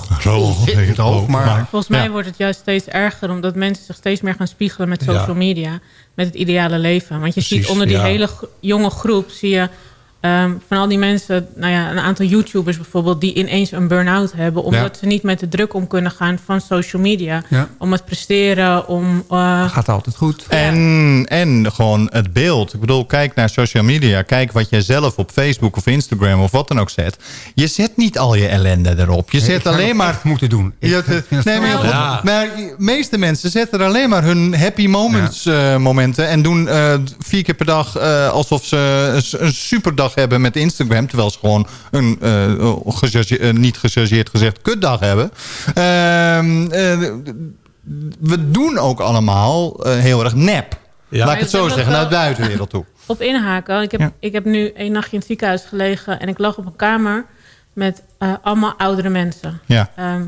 hoog, maar Volgens mij Ja. wordt het juist steeds erger... omdat mensen zich steeds meer gaan spiegelen met social media. Met het ideale leven. Want je ziet onder die hele jonge groep... zie je ehm, van al die mensen... Nou ja, een aantal YouTubers bijvoorbeeld... die ineens een burn-out hebben... omdat Ja. ze niet met de druk om kunnen gaan van social media. Ja. Om het presteren, om... eh, gaat altijd goed. En, en gewoon het beeld. Ik bedoel, kijk naar social media. Kijk wat jij zelf op Facebook of Instagram of wat dan ook zet. Je zet niet al je ellende erop. Je Ik zet alleen maar... moeten doen. Ik Je- vind het nee, maar, goed, de meeste mensen zetten er alleen maar hun happy moments eh, momenten... en doen eh, vier keer per dag eh, alsof ze een, een superdag hebben met Instagram... terwijl ze gewoon een eh, eh, niet gechargeerd gezegd kutdag hebben. Ehm, eh, we doen ook allemaal eh, heel erg nep. Ja. Laat ik het zo zeggen, naar de buitenwereld toe. <laughs> op inhaken. Ik heb, Ja. ik heb nu een nachtje in het ziekenhuis gelegen... en ik lag op een kamer met eh, allemaal oudere mensen. Ja. Ehm,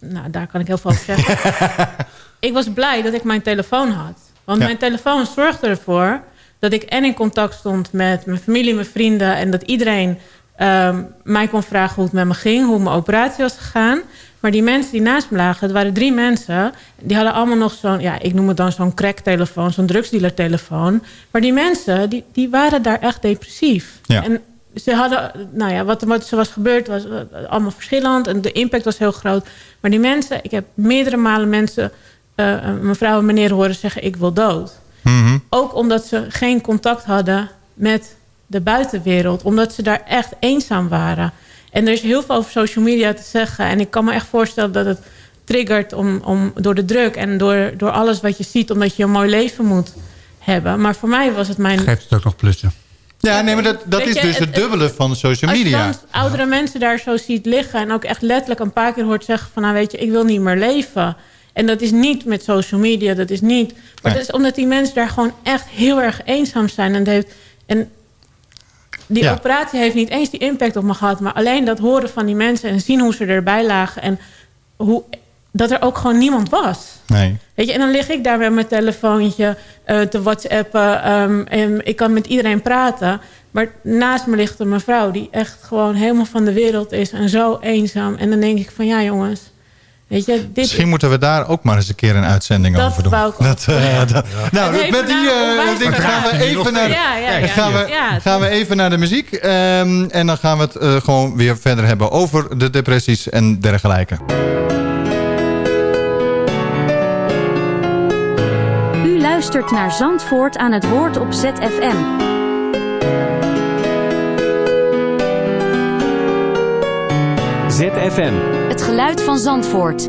nou, daar kan ik heel veel over zeggen. <laughs> ik was blij dat ik mijn telefoon had. Want Ja. mijn telefoon zorgde ervoor dat ik en in contact stond met mijn familie, mijn vrienden... en dat iedereen ehm, mij kon vragen hoe het met me ging, hoe mijn operatie was gegaan. Maar die mensen die naast me lagen, het waren drie mensen... die hadden allemaal nog zo'n, ja, ik noem het dan zo'n crack-telefoon... zo'n drugsdealer-telefoon. Maar die mensen, die, die waren daar echt depressief. Ja. En ze hadden, nou ja, wat, wat er was gebeurd was eh, allemaal verschillend. En de impact was heel groot. Maar die mensen, ik heb meerdere malen mensen, eh, mevrouw en meneer horen zeggen... ik wil dood. Mhm. Ook omdat ze geen contact hadden met de buitenwereld. Omdat ze daar echt eenzaam waren. En er is heel veel over social media te zeggen. En ik kan me echt voorstellen dat het triggert om, om, door de druk... en door, door alles wat je ziet, omdat je een mooi leven moet hebben. Maar voor mij was het mijn... Geeft het ook nog plussen. Ja, nee, maar dat, dat Weet is je, dus het- het dubbele van social Als je media. oudere mensen daar zo ziet liggen... en ook echt letterlijk een paar keer hoort zeggen van... nou weet je, ik wil niet meer leven. En dat is niet met social media, dat is niet... Maar Nee. dat is omdat die mensen daar gewoon echt heel erg eenzaam zijn. En, heeft, en die Ja. operatie heeft niet eens die impact op me gehad... maar alleen dat horen van die mensen en zien hoe ze erbij lagen... en hoe, dat er ook gewoon niemand was. Nee. Weet je, en dan lig ik daar met mijn telefoontje eh, te whatsappen. ehm, en ik kan met iedereen praten. Maar naast me ligt een mevrouw die echt gewoon helemaal van de wereld is. En zo eenzaam. En dan denk ik van ja jongens. Weet je, dit Misschien moeten we daar ook maar eens een keer een uitzending Dat over doen. wou ik ook. Dat, eh, dat- Nou, met die nou eh, ding gaan we even naar, Ja, ja, ja. gaan we, Ja, gaan we even naar de muziek. ehm, en dan gaan we het eh, gewoon weer verder hebben over de depressies en dergelijke. U luistert naar Zandvoort aan het woord op ZFM. ZFM. Het geluid van Zandvoort.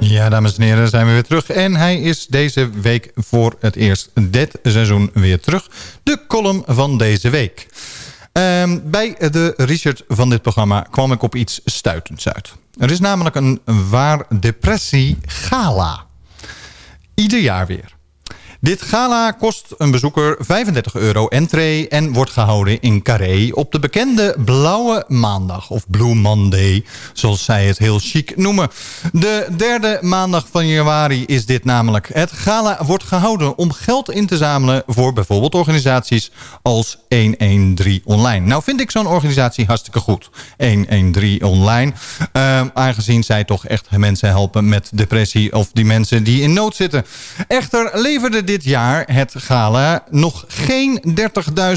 Ja, dames en heren, zijn we weer terug. En hij is deze week voor het eerst dit seizoen weer terug. De column van deze week. Ehm, bij de research van dit programma kwam ik op iets stuitends uit. Er is namelijk een waar depressie gala. Ieder jaar weer. Dit gala kost een bezoeker 35 euro entree... en wordt gehouden in Carré op de bekende Blauwe Maandag... of Blue Monday, zoals zij het heel chic noemen. De derde maandag van januari is dit namelijk. Het gala wordt gehouden om geld in te zamelen... voor bijvoorbeeld organisaties als 113 Online. Nou vind ik zo'n organisatie hartstikke goed. 113 Online. Ehm, aangezien zij toch echt mensen helpen met depressie... of die mensen die in nood zitten. Echter leverde dit jaar het gala nog geen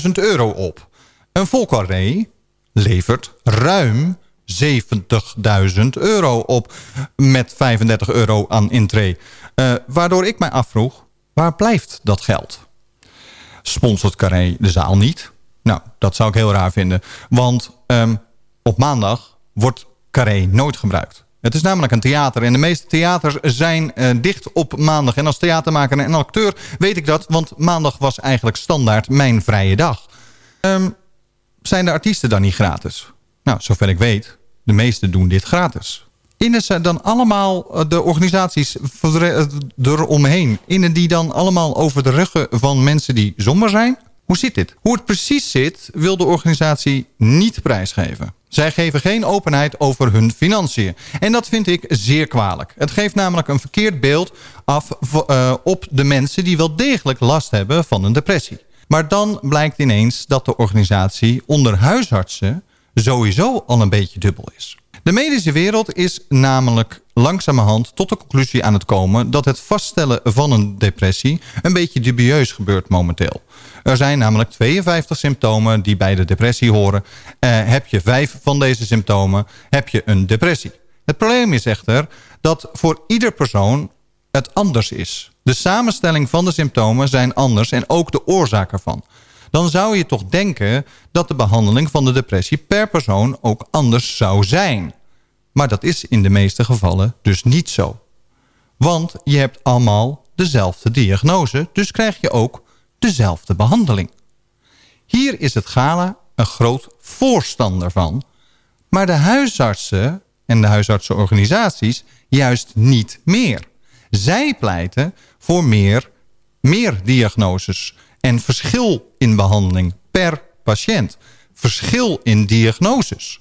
30.000 euro op. Een vol carré levert ruim 70.000 euro op met 35 euro aan intree. Eh, waardoor ik mij afvroeg, waar blijft dat geld? Sponsort Carré de zaal niet? Nou, dat zou ik heel raar vinden. Want ehm, op maandag wordt Carré nooit gebruikt. Het is namelijk een theater en de meeste theaters zijn eh, dicht op maandag. En als theatermaker en acteur weet ik dat, want maandag was eigenlijk standaard mijn vrije dag. Ehm, zijn de artiesten dan niet gratis? Nou, zover ik weet, de meesten doen dit gratis. Innen ze dan allemaal eh, de organisaties eromheen? Innen die dan allemaal over de ruggen van mensen die somber zijn? Hoe zit dit? Hoe het precies zit, wil de organisatie niet prijsgeven. Zij geven geen openheid over hun financiën. En dat vind ik zeer kwalijk. Het geeft namelijk een verkeerd beeld af uh, op de mensen die wel degelijk last hebben van een depressie. Maar dan blijkt ineens dat de organisatie onder huisartsen sowieso al een beetje dubbel is. De medische wereld is namelijk langzamerhand tot de conclusie aan het komen... dat het vaststellen van een depressie een beetje dubieus gebeurt momenteel. Er zijn namelijk 52 symptomen die bij de depressie horen. Eh, heb je vijf van deze symptomen, heb je een depressie. Het probleem is echter dat voor ieder persoon het anders is. De samenstelling van de symptomen zijn anders en ook de oorzaak ervan. Dan zou je toch denken dat de behandeling van de depressie per persoon ook anders zou zijn. Maar dat is in de meeste gevallen dus niet zo. Want je hebt allemaal dezelfde diagnose, dus krijg je ook dezelfde behandeling. Hier is het GALA een groot voorstander van. Maar de huisartsen en de huisartsenorganisaties juist niet meer. Zij pleiten voor meer, meer diagnoses en verschil in behandeling per patiënt. Verschil in diagnoses.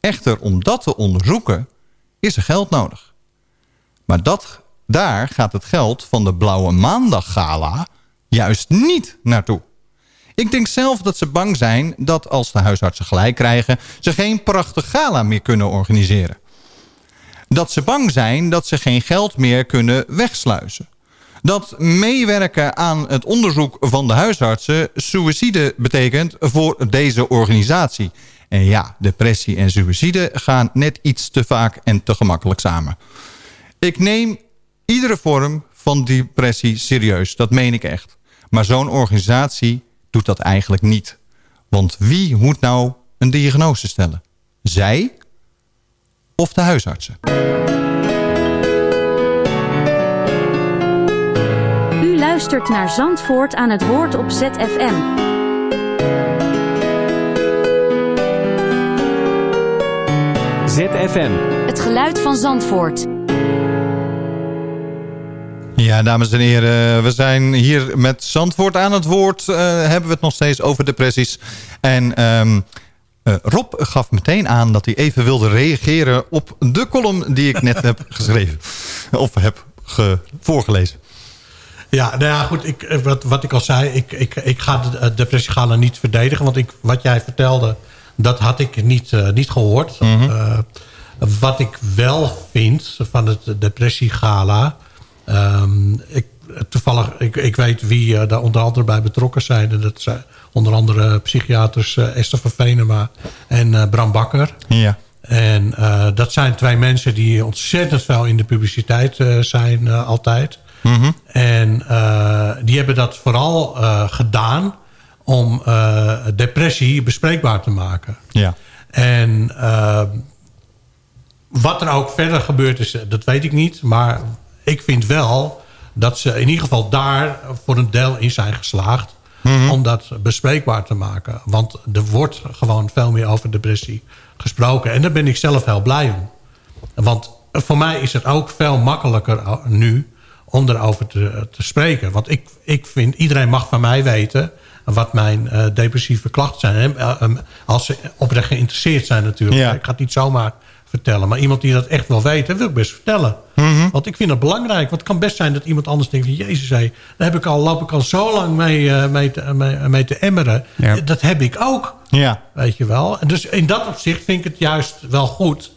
Echter, om dat te onderzoeken is er geld nodig. Maar dat, daar gaat het geld van de Blauwe Maandag Gala juist niet naartoe. Ik denk zelf dat ze bang zijn dat als de huisartsen gelijk krijgen... ze geen prachtig gala meer kunnen organiseren. Dat ze bang zijn dat ze geen geld meer kunnen wegsluizen. Dat meewerken aan het onderzoek van de huisartsen... suïcide betekent voor deze organisatie. En ja, depressie en suïcide gaan net iets te vaak en te gemakkelijk samen. Ik neem iedere vorm van depressie serieus. Dat meen ik echt. Maar zo'n organisatie doet dat eigenlijk niet. Want wie moet nou een diagnose stellen? Zij of de huisartsen? U luistert naar Zandvoort aan het woord op ZFM. ZFM. Het geluid van Zandvoort. Ja, dames en heren, we zijn hier met Zandvoort aan het woord. Uh, hebben we het nog steeds over depressies. En um, uh, Rob gaf meteen aan dat hij even wilde reageren op de column die ik net <laughs> heb geschreven. Of heb ge voorgelezen. Ja, nou ja, goed. Ik, eh, wat, wat ik al zei, ik, ik, ik ga de depressiegala niet verdedigen. Want ik, wat jij vertelde, dat had ik niet, uh, niet gehoord. Mm -hmm. uh, wat ik wel vind van het depressiegala... Um, ik, toevallig, ik, ik weet wie uh, daar onder andere bij betrokken zijn. En dat zijn onder andere psychiaters uh, Esther van Venema en uh, Bram Bakker. Ja. En dat zijn twee mensen die ontzettend veel in de publiciteit zijn altijd. Mm -hmm. En die hebben dat vooral gedaan om depressie bespreekbaar te maken. Ja. En wat er ook verder gebeurd is, dat weet ik niet. Maar ik vind wel dat ze in ieder geval daar voor een deel in zijn geslaagd. Mhm. Mm -hmm. Om dat bespreekbaar te maken. Want er wordt gewoon veel meer over depressie gesproken. En daar ben ik zelf heel blij om. Want voor mij is het ook veel makkelijker nu om erover te, te spreken. Want ik, ik vind, iedereen mag van mij weten wat mijn uh, depressieve klachten zijn. Uh, um, als ze oprecht geïnteresseerd zijn natuurlijk. Ja. Ik ga het niet zomaar vertellen. Maar iemand die dat echt wil weten, wil ik best vertellen. Mm -hmm. Want ik vind het belangrijk. Want het kan best zijn dat iemand anders denkt... Jezus, hé, daar heb ik al, loop ik al zo lang mee, uh, mee, te, mee, mee, te emmeren. Ja. Dat heb ik ook. Ja. Weet je wel. En dus in dat opzicht vind ik het juist wel goed...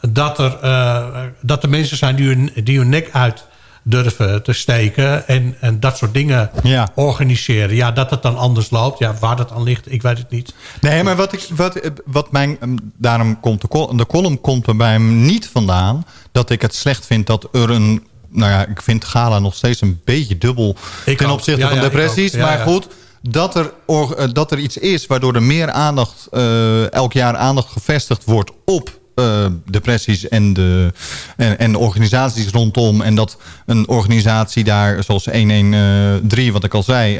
dat er, uh, dat er mensen zijn die hun, die hun nek uit durven te steken en, en dat soort dingen ja. organiseren. Ja, dat het dan anders loopt. Ja, waar dat aan ligt, ik weet het niet. Nee, maar wat, ik, wat, wat mijn... Daarom komt de, column, de column komt er bij hem niet vandaan... dat ik het slecht vind dat er een... Nou ja, ik vind Gala nog steeds een beetje dubbel... Ik ten opzichte ja, van ja, depressies. Maar goed, dat er, or, dat er iets is waardoor er meer aandacht... Uh, elk jaar aandacht gevestigd wordt op uh, depressies en de, en, en organisaties rondom. En dat een organisatie daar, zoals 113, wat ik al zei...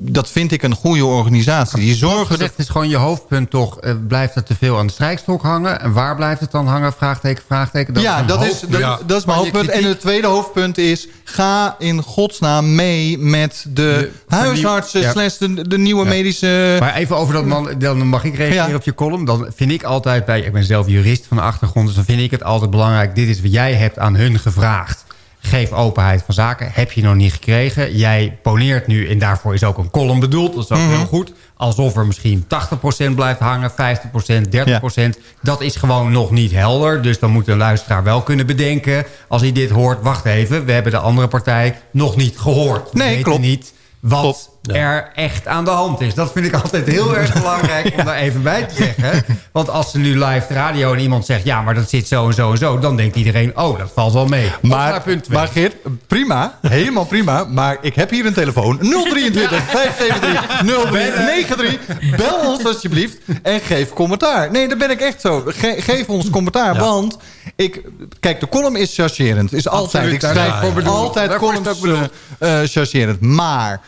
Dat vind ik een goede organisatie. Die zorgen dat... is gewoon je hoofdpunt toch... eh, blijft er te veel aan de strijkstok hangen? En waar blijft het dan hangen? Vraagteken, vraagteken. ja, een dat is, dat, Ja. dat is mijn hoofdpunt. En het tweede hoofdpunt is... ga in godsnaam mee met de, De- huisartsen... ja. slash de, de nieuwe medische... Maar even over dat man, dan mag ik reageren Ja. op je column. Dan vind ik altijd bij, ik ben zelf jurist van de achtergrond, dus dan vind ik het altijd belangrijk. Dit is wat jij hebt aan hun gevraagd. Geef openheid van zaken. Heb je nog niet gekregen. Jij poneert nu, en daarvoor is ook een column bedoeld. Dat is ook Mhm. heel goed. Alsof er misschien 80% blijft hangen, 50%, 30%. Dat is gewoon nog niet helder. Dus dan moet de luisteraar wel kunnen bedenken... als hij dit hoort, wacht even, we hebben de andere partij nog niet gehoord. We Nee, klopt. niet wat Er echt aan de hand is. Dat vind ik altijd heel erg <laughs> belangrijk om daar even bij te zeggen. Want als ze nu live de radio en iemand zegt... ja, maar dat zit zo en zo en zo... dan denkt iedereen, oh, dat valt wel mee. Maar, maar Geert, prima, helemaal prima. Maar ik heb hier een telefoon. 023 573 0393. Bel ons alsjeblieft en geef commentaar. Nee, dat ben ik echt zo. Ge- geef ons commentaar, want... Ik, kijk, de column is chargerend. Is altijd. Ik schrijf altijd columns ook bedoeld. eh, eh, chargerend. Maar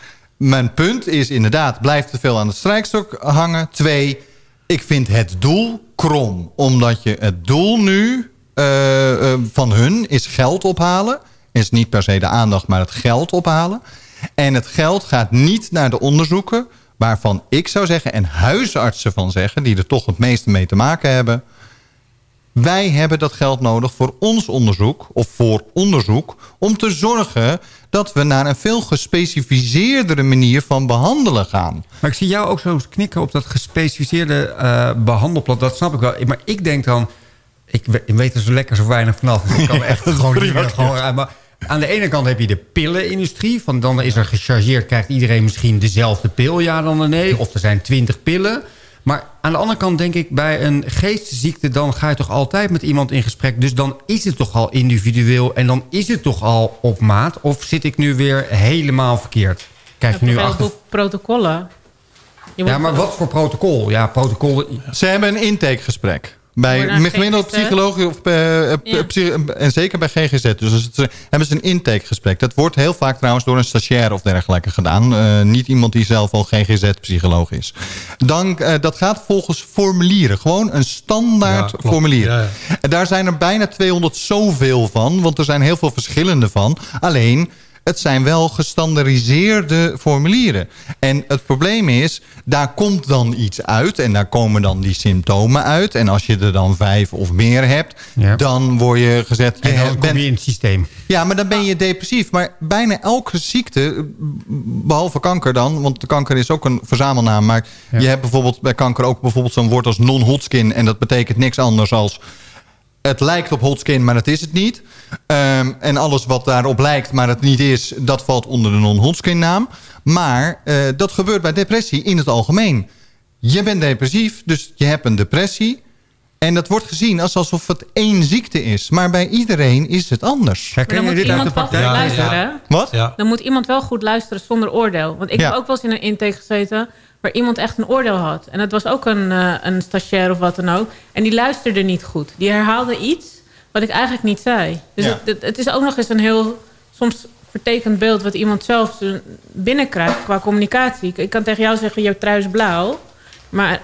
mijn punt is inderdaad... blijft te veel aan de strijkstok hangen. Twee, ik vind het doel krom. Omdat je het doel nu eh, eh, van hun is geld ophalen. Is niet per se de aandacht, maar het geld ophalen. En het geld gaat niet naar de onderzoeken... waarvan ik zou zeggen, en huisartsen van zeggen... die er toch het meeste mee te maken hebben... wij hebben dat geld nodig voor ons onderzoek... of voor onderzoek... om te zorgen dat we naar een veel gespecificeerdere manier van behandelen gaan. Maar ik zie jou ook zo knikken op dat gespecificeerde eh, behandelplan. Dat snap ik wel. Maar ik denk dan... Ik we- ik weet er zo lekker zo weinig vanaf. Ik kan <laughs> echt gewoon niet meer gewoon uit. Maar aan de ene kant heb je de pillenindustrie. Van dan is er gechargeerd, krijgt iedereen misschien dezelfde pil, ja dan nee. Of er zijn twintig pillen. Maar aan de andere kant denk ik, bij een geestesziekte... dan ga je toch altijd met iemand in gesprek. Dus dan is het toch al individueel en dan is het toch al op maat. Of zit ik nu weer helemaal verkeerd? Kijk je nu achter... protocollen. Je Ja, maar wat voor protocol? Ja, protocol... Ze hebben een intakegesprek. Bij gemiddeld GGZ? psychologie of, eh, eh, Ja. psy- en zeker bij GGZ. Dus het, hebben ze een intakegesprek. Dat wordt heel vaak trouwens door een stagiair of dergelijke gedaan. Eh, niet iemand die zelf al GGZ-psycholoog is. Dan, eh, dat gaat volgens formulieren. Gewoon een standaard Ja, formulier. Ja, ja. En daar zijn er bijna 200 zoveel van. Want er zijn heel veel verschillende van. Alleen... Het zijn wel gestandardiseerde formulieren. En het probleem is, daar komt dan iets uit. En daar komen dan die symptomen uit. En als je er dan vijf of meer hebt, Ja. dan word je gezet... Je En dan bent- kom je in het systeem. ja, maar dan ben je depressief. Maar bijna elke ziekte, behalve kanker dan... want de kanker is ook een verzamelnaam... maar Ja. je hebt bijvoorbeeld bij kanker ook bijvoorbeeld zo'n woord als non-Hodgkin... en dat betekent niks anders als... het lijkt op Hodgkin, maar het is het niet. Ehm, en alles wat daarop lijkt, maar het niet is... dat valt onder de non-Hodgkin naam. Maar eh, dat gebeurt bij depressie in het algemeen. Je bent depressief, dus je hebt een depressie... En dat wordt gezien als alsof het één ziekte is. Maar bij iedereen is het anders. Herken dan je moet dit uit de iemand wel goed praktijk? Ja, ja. luisteren. Wat? Ja. Dan moet iemand wel goed luisteren zonder oordeel. Want ik Ja. heb ook wel eens in een intake gezeten... waar iemand echt een oordeel had. En dat was ook een, eh, een stagiair of wat dan ook. En die luisterde niet goed. Die herhaalde iets wat ik eigenlijk niet zei. Dus Ja. het, het, het is ook nog eens een heel... soms vertekend beeld wat iemand zelf binnenkrijgt qua communicatie. Ik, ik kan tegen jou zeggen, je trui is blauw. Maar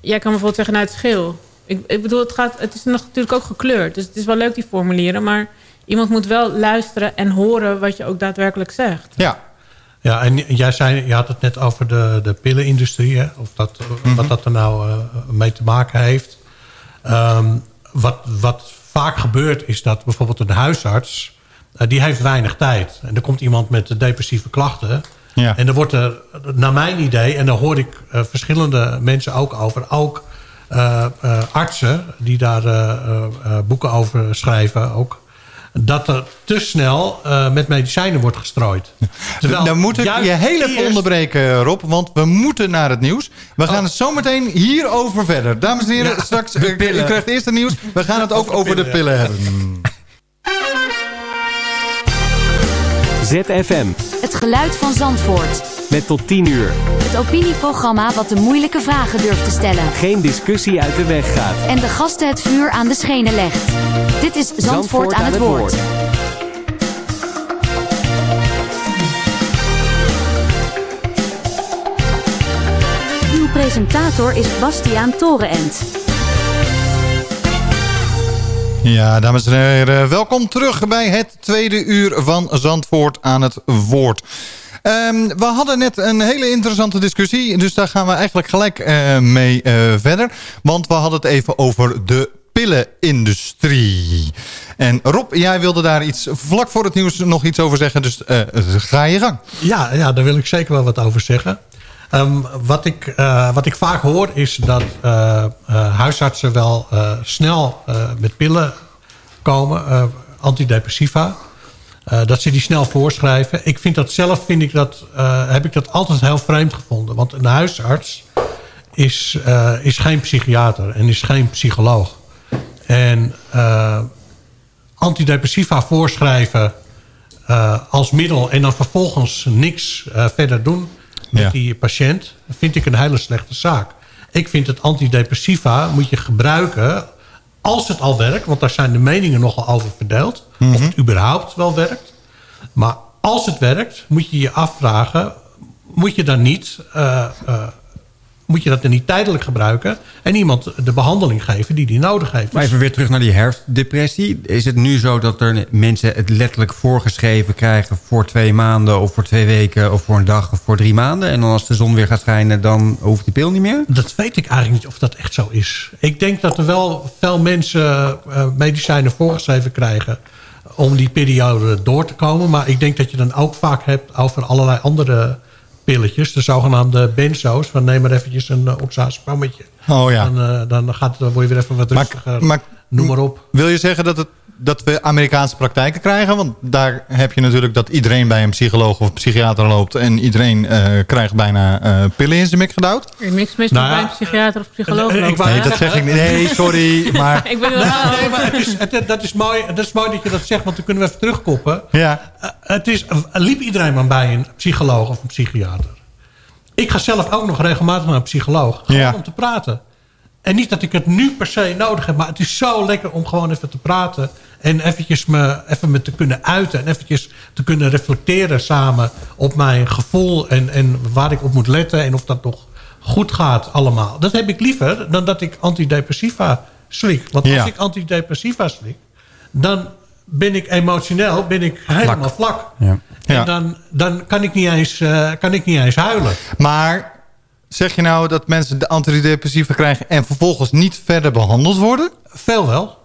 jij kan bijvoorbeeld zeggen, nou het is geel. Ik, ik bedoel, het, gaat, het is nog natuurlijk ook gekleurd. Dus het is wel leuk die formulieren. Maar iemand moet wel luisteren en horen wat je ook daadwerkelijk zegt. Ja. Ja, en jij zei, je had het net over de, de pillenindustrie. Hè? Of dat, wat dat er nou eh, mee te maken heeft. Ehm, wat, wat vaak gebeurt is dat bijvoorbeeld een huisarts... eh, die heeft weinig tijd. En er komt iemand met depressieve klachten... Ja. En dan wordt er, naar mijn idee... en daar hoor ik eh, verschillende mensen ook over... ook eh, eh, artsen die daar eh, eh, eh, boeken over schrijven ook... dat er te snel eh, met medicijnen wordt gestrooid. Terwijl Dan moet ik je heel even eerst- onderbreken, Rob. Want we moeten naar het nieuws. We gaan het zometeen hierover verder. Dames en heren, Ja, straks de eh, pillen. u krijgt eerst het nieuws. We gaan het ook over de pillen hebben. <laughs> ZFM. Het geluid van Zandvoort. Met tot 10 uur. Het opinieprogramma wat de moeilijke vragen durft te stellen. Geen discussie uit de weg gaat. En de gasten het vuur aan de schenen legt. Dit is Zandvoort, aan het woord. presentator is Bastiaan Torenent. Ja, dames en heren, welkom terug bij het tweede uur van Zandvoort aan het woord. Ehm, we hadden net een hele interessante discussie, dus daar gaan we eigenlijk gelijk eh, mee eh, verder. Want we hadden het even over de pillenindustrie. En Rob, jij wilde daar iets vlak voor het nieuws nog iets over zeggen, dus eh, ga je gang. Ja, ja, daar wil ik zeker wel wat over zeggen. Ehm, wat, ik, wat ik vaak hoor is dat huisartsen wel snel met pillen komen, antidepressiva. Eh, dat ze die snel voorschrijven. Ik vind dat zelf vind ik dat, eh, heb ik dat altijd heel vreemd gevonden. Want een huisarts is, eh, is geen psychiater en is geen psycholoog. En antidepressiva voorschrijven als middel... en dan vervolgens niks verder doen met Ja. die patiënt... vind ik een hele slechte zaak. Ik vind het antidepressiva moet je gebruiken als het al werkt... want daar zijn de meningen nogal over verdeeld... of het überhaupt wel werkt. Maar als het werkt, moet je je afvragen... moet je dan niet... eh, eh, moet je dat dan niet tijdelijk gebruiken... en iemand de behandeling geven die die nodig heeft. Maar even weer terug naar die herfstdepressie. Is het nu zo dat er mensen het letterlijk voorgeschreven krijgen... voor twee maanden of voor twee weken of voor een dag of voor drie maanden... en dan als de zon weer gaat schijnen, dan hoeft die pil niet meer? Dat weet ik eigenlijk niet of dat echt zo is. Ik denk dat er wel veel mensen eh, medicijnen voorgeschreven krijgen... om die periode door te komen. Maar ik denk dat je dan ook vaak hebt over allerlei andere pilletjes. De zogenaamde benzo's. Van neem maar eventjes een uh. Oh ja. Dan, eh, dan, gaat, dan word je weer even wat Maar- rustiger. maar- Noem maar op. Wil je zeggen dat, het, dat we Amerikaanse praktijken krijgen? Want daar heb je natuurlijk dat iedereen bij een psycholoog of psychiater loopt... en iedereen eh, krijgt bijna eh, pillen in zijn mik gedouwd. Niks mis Nou bij een psychiater of psycholoog. eh, ik hè? Nee, dat zeg ik niet. Nee, sorry. <laughs> Maar Ik Nee, oh, nee, maar het is, het- dat, is mooi, dat is mooi dat je dat zegt, want dan kunnen we even terugkoppen. ja, Eh, het is, liep iedereen maar bij een psycholoog of een psychiater? Ik ga zelf ook nog regelmatig naar een psycholoog. Gewoon Ja. om te praten. En niet dat ik het nu per se nodig heb. Maar het is zo lekker om gewoon even te praten. En eventjes me, even me te kunnen uiten. En eventjes te kunnen reflecteren samen op mijn gevoel. En, en waar ik op moet letten. En of dat nog goed gaat allemaal. Dat heb ik liever dan dat ik antidepressiva slik. Want als Ja. ik antidepressiva slik. Dan ben ik emotioneel ben ik helemaal vlak. Ja. En dan, dan kan, ik niet eens, eh, kan ik niet eens huilen. maar zeg je nou dat mensen de antidepressiva krijgen... en vervolgens niet verder behandeld worden? Veel wel.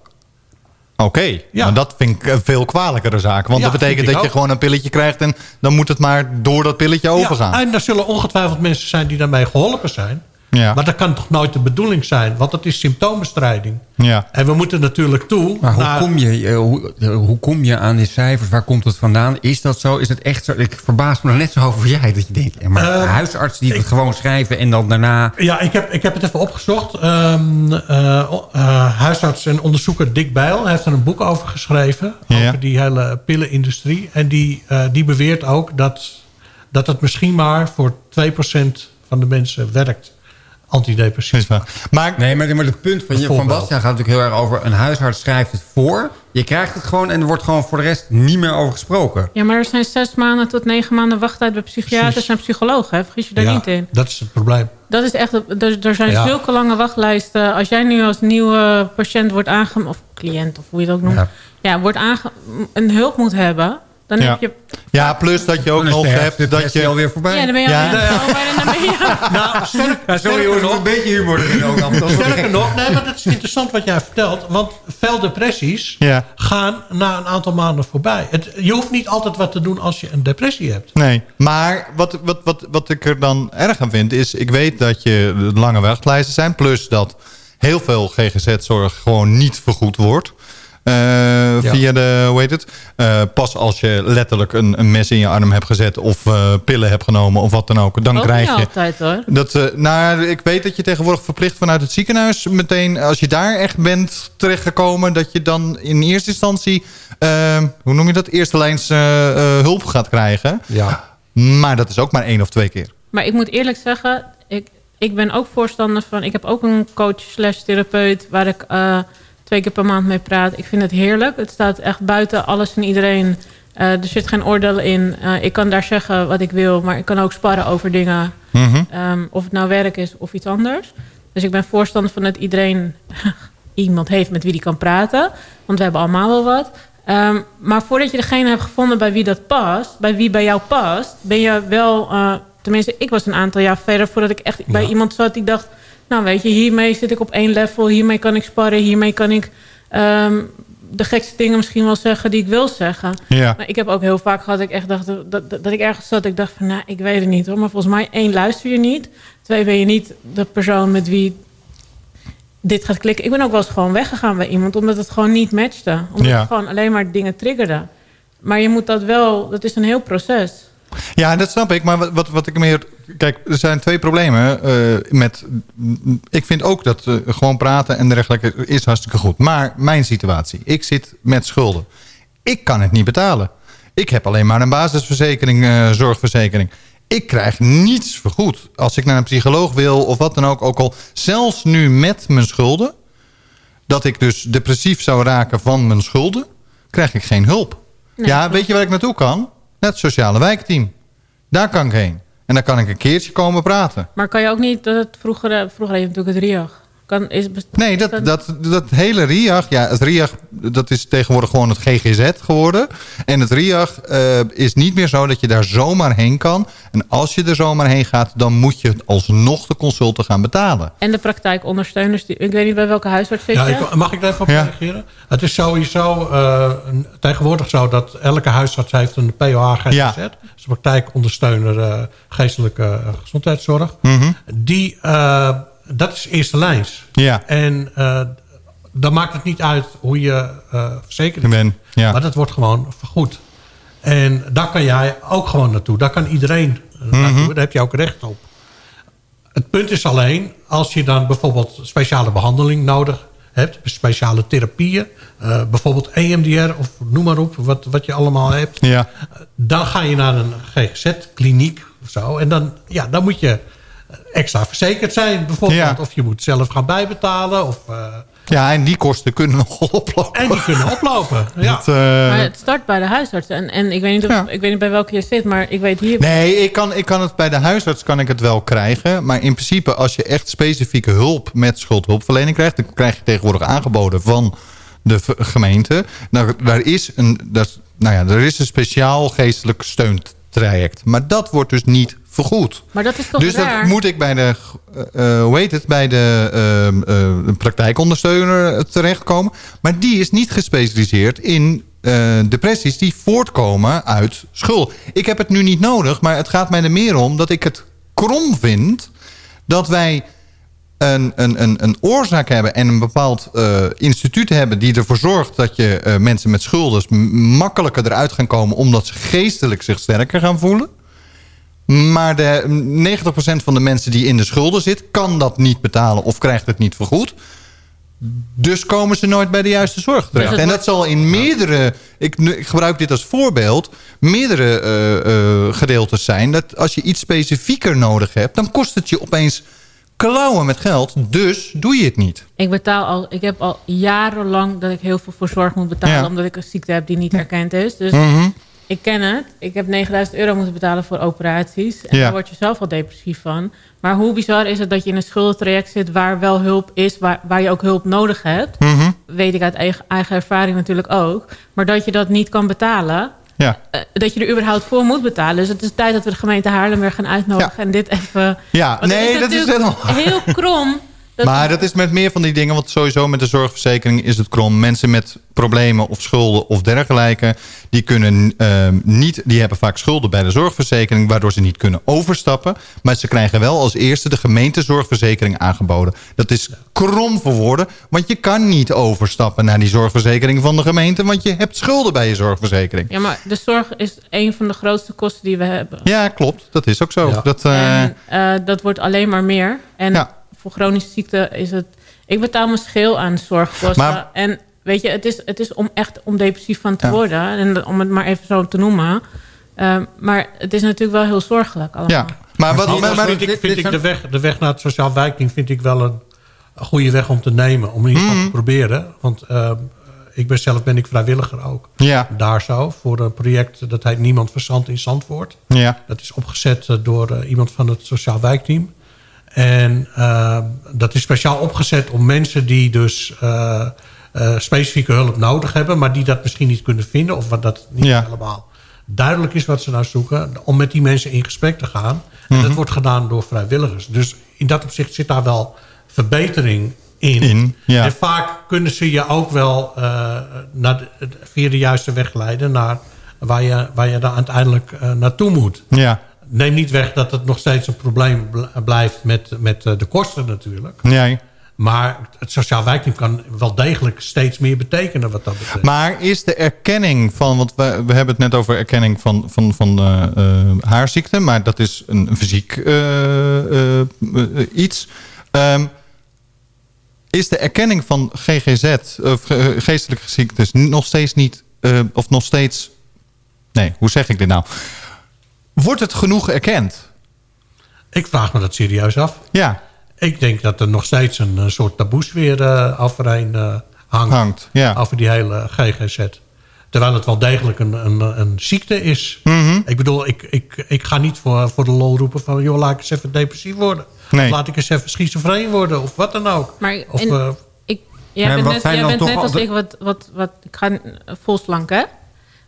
Oké, Ja. maar dat vind ik een veel kwalijkere zaak. Want Ja, dat betekent dat je gewoon een pilletje krijgt... en dan moet het maar door dat pilletje overgaan. Ja, en er zullen ongetwijfeld mensen zijn die daarmee geholpen zijn. Ja. Maar dat kan toch nooit de bedoeling zijn? Want dat is symptoombestrijding. Ja. En we moeten natuurlijk toe Maar hoe, naar... kom je, eh, hoe, eh, hoe kom je aan die cijfers? Waar komt het vandaan? Is dat zo? Is het echt zo? Ik verbaas me er net zo over als jij. Dat je denkt, maar Eh, huisartsen die het gewoon schrijven... en dan daarna... Ja, ik heb, ik heb het even opgezocht. Ehm, eh, eh, huisarts en onderzoeker Dick Bijl heeft er een boek over geschreven. Ja. Over die hele pillenindustrie. En die, die beweert ook dat, dat het misschien maar voor 2% van de mensen werkt. Waar. Maar Nee, maar, maar het punt van, je, van. Bastiaan gaat natuurlijk heel erg over... een huisarts schrijft het voor. Je krijgt het gewoon en er wordt gewoon voor de rest niet meer over gesproken. Ja, maar er zijn zes maanden tot negen maanden wachttijd bij psychiaters Precies. en psychologen. Hè? Vergis je daar Ja, niet in. dat is het probleem. Dat is echt, er, er zijn Ja. zulke lange wachtlijsten. Als jij nu als nieuwe patiënt wordt aangemeld, of cliënt, of hoe je het ook noemt, Ja. ja. wordt aange een hulp moet hebben, dan Ja. heb je... ja, plus dat je ook nog hebt dat je... alweer voorbij. Ja, dan ben je Ja. alweer zomer en dan ben je... Nou, sterk, Ja, sorry sterker nog- een beetje humor erin ook af. Sterker nog, nee, maar dat is interessant wat jij vertelt. Want veel depressies Ja. gaan na een aantal maanden voorbij. Het, je hoeft niet altijd wat te doen als je een depressie hebt. Nee, maar wat, wat, wat, wat ik er dan erg aan vind is... ik weet dat je lange wachtlijsten zijn... plus dat heel veel GGZ-zorg gewoon niet vergoed wordt... Eh, Via de, hoe heet het? Eh, pas als je letterlijk een, een mes in je arm hebt gezet... of eh, pillen hebt genomen of wat dan ook... dan Ook krijg je... altijd hoor. Dat, nou, ik weet dat je tegenwoordig verplicht vanuit het ziekenhuis meteen... als je daar echt bent terechtgekomen... dat je dan in eerste instantie... eh, hoe noem je dat? Eerste lijns hulp gaat krijgen. Ja. Maar dat is ook maar één of twee keer. Maar ik moet eerlijk zeggen, ik, ik ben ook voorstander van... Ik heb ook een coach slash therapeut waar ik twee keer per maand mee praat. Ik vind het heerlijk. Het staat echt buiten alles en iedereen Eh, er zit geen oordeel in. Eh, ik kan daar zeggen wat ik wil, maar ik kan ook sparren over dingen. Mhm. Ehm, of het nou werk is of iets anders. Dus ik ben voorstander van dat iedereen <laughs> iemand heeft met wie die kan praten. Want we hebben allemaal wel wat. Ehm, maar voordat je degene hebt gevonden bij wie dat past, bij wie bij jou past, ben je wel, eh, tenminste, ik was een aantal jaar verder voordat ik echt bij iemand zat die dacht, nou weet je, hiermee zit ik op één level, hiermee kan ik sparren, hiermee kan ik ehm, de gekste dingen misschien wel zeggen die ik wil zeggen. Ja. Maar ik heb ook heel vaak gehad dat ik echt dacht dat, dat, dat ik ergens zat. Ik dacht van, nou, ik weet het niet hoor. Maar volgens mij, één, luister je niet. Twee, ben je niet de persoon met wie dit gaat klikken. Ik ben ook wel eens gewoon weggegaan bij iemand, omdat het gewoon niet matchte. Omdat Ja. het gewoon alleen maar dingen triggerde. Maar je moet dat wel, dat is een heel proces. Ja, dat snap ik. Maar wat, wat, wat ik meer... Kijk, er zijn twee problemen eh, met... Ik vind ook dat eh, gewoon praten en dergelijke is hartstikke goed. Maar mijn situatie. Ik zit met schulden. Ik kan het niet betalen. Ik heb alleen maar een basisverzekering, eh, zorgverzekering. Ik krijg niets vergoed. Als ik naar een psycholoog wil of wat dan ook. Ook al zelfs nu met mijn schulden. Dat ik dus depressief zou raken van mijn schulden. Krijg ik geen hulp. Nee, ja, weet je waar ik naartoe kan? Naar het sociale wijkteam. Daar kan ik heen. En dan kan ik een keertje komen praten. Maar kan je ook niet, dat het vroeger, eh, vroeger je natuurlijk het RIAG. Kan, is, Nee, dat, dat, dat hele RIAG, ja, het RIAG, dat is tegenwoordig gewoon het GGZ geworden. En het RIAG eh, is niet meer zo dat je daar zomaar heen kan. En als je er zomaar heen gaat, dan moet je alsnog de consulten gaan betalen. En de praktijkondersteuners. Die, ik weet niet bij welke huisarts zit Ja, je. ik, mag ik daar even op Ja. reageren? Het is sowieso eh, tegenwoordig zo dat elke huisarts heeft een POH-GGZ. Ja. Dat is een praktijkondersteuner eh, geestelijke gezondheidszorg. Mhm. Die, eh, dat is eerste lijns. Ja, En eh, dan maakt het niet uit hoe je eh verzekerd ik is. ben, ja. Maar dat wordt gewoon vergoed. En daar kan jij ook gewoon naartoe. Daar kan iedereen eh, Mhm. naartoe. Daar heb je ook recht op. Het punt is alleen, als je dan bijvoorbeeld speciale behandeling nodig hebt, speciale therapieën, bijvoorbeeld EMDR of noem maar op, wat, wat je allemaal hebt, ja. dan ga je naar een GGZ-kliniek of zo. En dan, ja, dan moet je extra verzekerd zijn, bijvoorbeeld. Ja. Of je moet zelf gaan bijbetalen. Of, eh, ja, en die kosten kunnen <laughs> nogal oplopen. en die kunnen oplopen. Ja. Dat, eh, Maar het start bij de huisarts. En, en ik, weet niet of, Ja. ik weet niet bij welke je zit, maar ik weet hier... Nee, ik kan, ik kan het bij de huisarts kan ik het wel krijgen. Maar in principe, als je echt specifieke hulp met schuldhulpverlening krijgt... dan krijg je tegenwoordig aangeboden van de gemeente. Nou, daar, is een, dat, nou ja, er is een speciaal geestelijk steuntraject. Maar dat wordt dus niet vergoed. Maar dat is toch Dus raar? dat moet ik bij de, eh, eh, hoe heet het, bij de eh, praktijkondersteuner terechtkomen. Maar die is niet gespecialiseerd in depressies die voortkomen uit schuld. Ik heb het nu niet nodig, maar het gaat mij er meer om dat ik het krom vind dat wij een, een, een, een oorzaak hebben en een bepaald instituut hebben... die ervoor zorgt dat je mensen met schulden m- makkelijker eruit gaan komen... omdat ze geestelijk zich sterker gaan voelen. Maar de 90% van de mensen die in de schulden zit... kan dat niet betalen of krijgt het niet vergoed. Dus komen ze nooit bij de juiste zorg terecht. het en dat zal in meerdere... Ik, ik gebruik dit als voorbeeld. Meerdere eh, eh, gedeeltes zijn... dat als je iets specifieker nodig hebt... dan kost het je opeens klauwen met geld. Dus doe je het niet. Ik betaal al, ik heb al jarenlang dat ik heel veel voor zorg moet betalen, Ja. omdat ik een ziekte heb die niet erkend is. Dus Mhm. Ik ken het. Ik heb 9000 euro moeten betalen voor operaties. En Ja. daar word je zelf al depressief van. Maar hoe bizar is het dat je in een schuldentraject zit waar wel hulp is, waar, waar je ook hulp nodig hebt. Mhm. Weet ik uit eigen, eigen ervaring natuurlijk ook. Maar dat je dat niet kan betalen. Ja. eh, dat je er überhaupt voor moet betalen. Dus het is tijd dat we de gemeente Haarlem weer gaan uitnodigen. Ja. En dit even... Ja, nee, dat is helemaal... heel krom. Dat maar dat is met meer van die dingen. Want sowieso met de zorgverzekering is het krom. Mensen met problemen of schulden of dergelijke... die, kunnen, ehm, niet, die hebben vaak schulden bij de zorgverzekering... waardoor ze niet kunnen overstappen. Maar ze krijgen wel als eerste de gemeentezorgverzekering aangeboden. Dat is krom voor woorden. Want je kan niet overstappen naar die zorgverzekering van de gemeente... want je hebt schulden bij je zorgverzekering. Ja, maar de zorg is een van de grootste kosten die we hebben. Ja, klopt. Dat is ook zo. Ja. Dat, eh, En eh, dat wordt alleen maar meer. En Ja. Voor chronische ziekte is het... Ik betaal mijn schil aan zorgkosten. Maar- En weet je, het is, het is om echt om depressief van te Ja. worden. En om het maar even zo te noemen. Ehm, maar het is natuurlijk wel heel zorgelijk allemaal. ja. Maar wat... Maar- maar- vind ik, vind dit ik de, weg, de weg naar het sociaal wijking vind ik wel een, een goede weg om te nemen. Om in ieder geval Mhm. te proberen. Want eh, ik ben zelf ben ik vrijwilliger ook. Ja. Daar zo, voor een project dat heet Niemand Verzand in Zandvoort. Ja. Dat is opgezet eh, door eh, iemand van het Sociaal Wijkteam. En eh, dat is speciaal opgezet om mensen die dus eh, eh, specifieke hulp nodig hebben... maar die dat misschien niet kunnen vinden of wat dat niet Ja. helemaal duidelijk is wat ze nou zoeken... om met die mensen in gesprek te gaan. En Mhm. dat wordt gedaan door vrijwilligers. Dus in dat opzicht zit daar wel verbetering in. In, ja. En vaak kunnen ze je ook wel naar de, via de juiste weg leiden... naar waar je, waar je dan uiteindelijk naartoe moet. Ja. Neem niet weg dat het nog steeds een probleem bl- blijft met, met eh, de kosten natuurlijk. Nee. Maar het sociaal wijkteam kan wel degelijk steeds meer betekenen wat dat betreft. Maar is de erkenning van... want we, we hebben het net over erkenning van, van, van eh, eh, haarziekte... maar dat is een, een fysiek iets. Ehm, is de erkenning van GGZ, of ge- geestelijke ziektes... nog steeds niet... of nog steeds... Nee, hoe zeg ik dit nou? Wordt het genoeg erkend? Ik vraag me dat serieus af. Ja, Ik denk dat er nog steeds een, eh, soort taboesfeer uh, overheen eh, hangt. hangt. Ja. Over die hele GGZ. Terwijl het wel degelijk een, een, een ziekte is. Mhm. Ik bedoel, ik, ik, ik ga niet voor, voor de lol roepen van... joh, laat ik eens even depressief worden. Nee. Of laat ik eens even schizofreen worden. Of wat dan ook. Maar Of, en- eh, Ik, jij Ja, bent net, jij bent net al als de- ik wat, wat, wat... Ik ga vol slank, hè?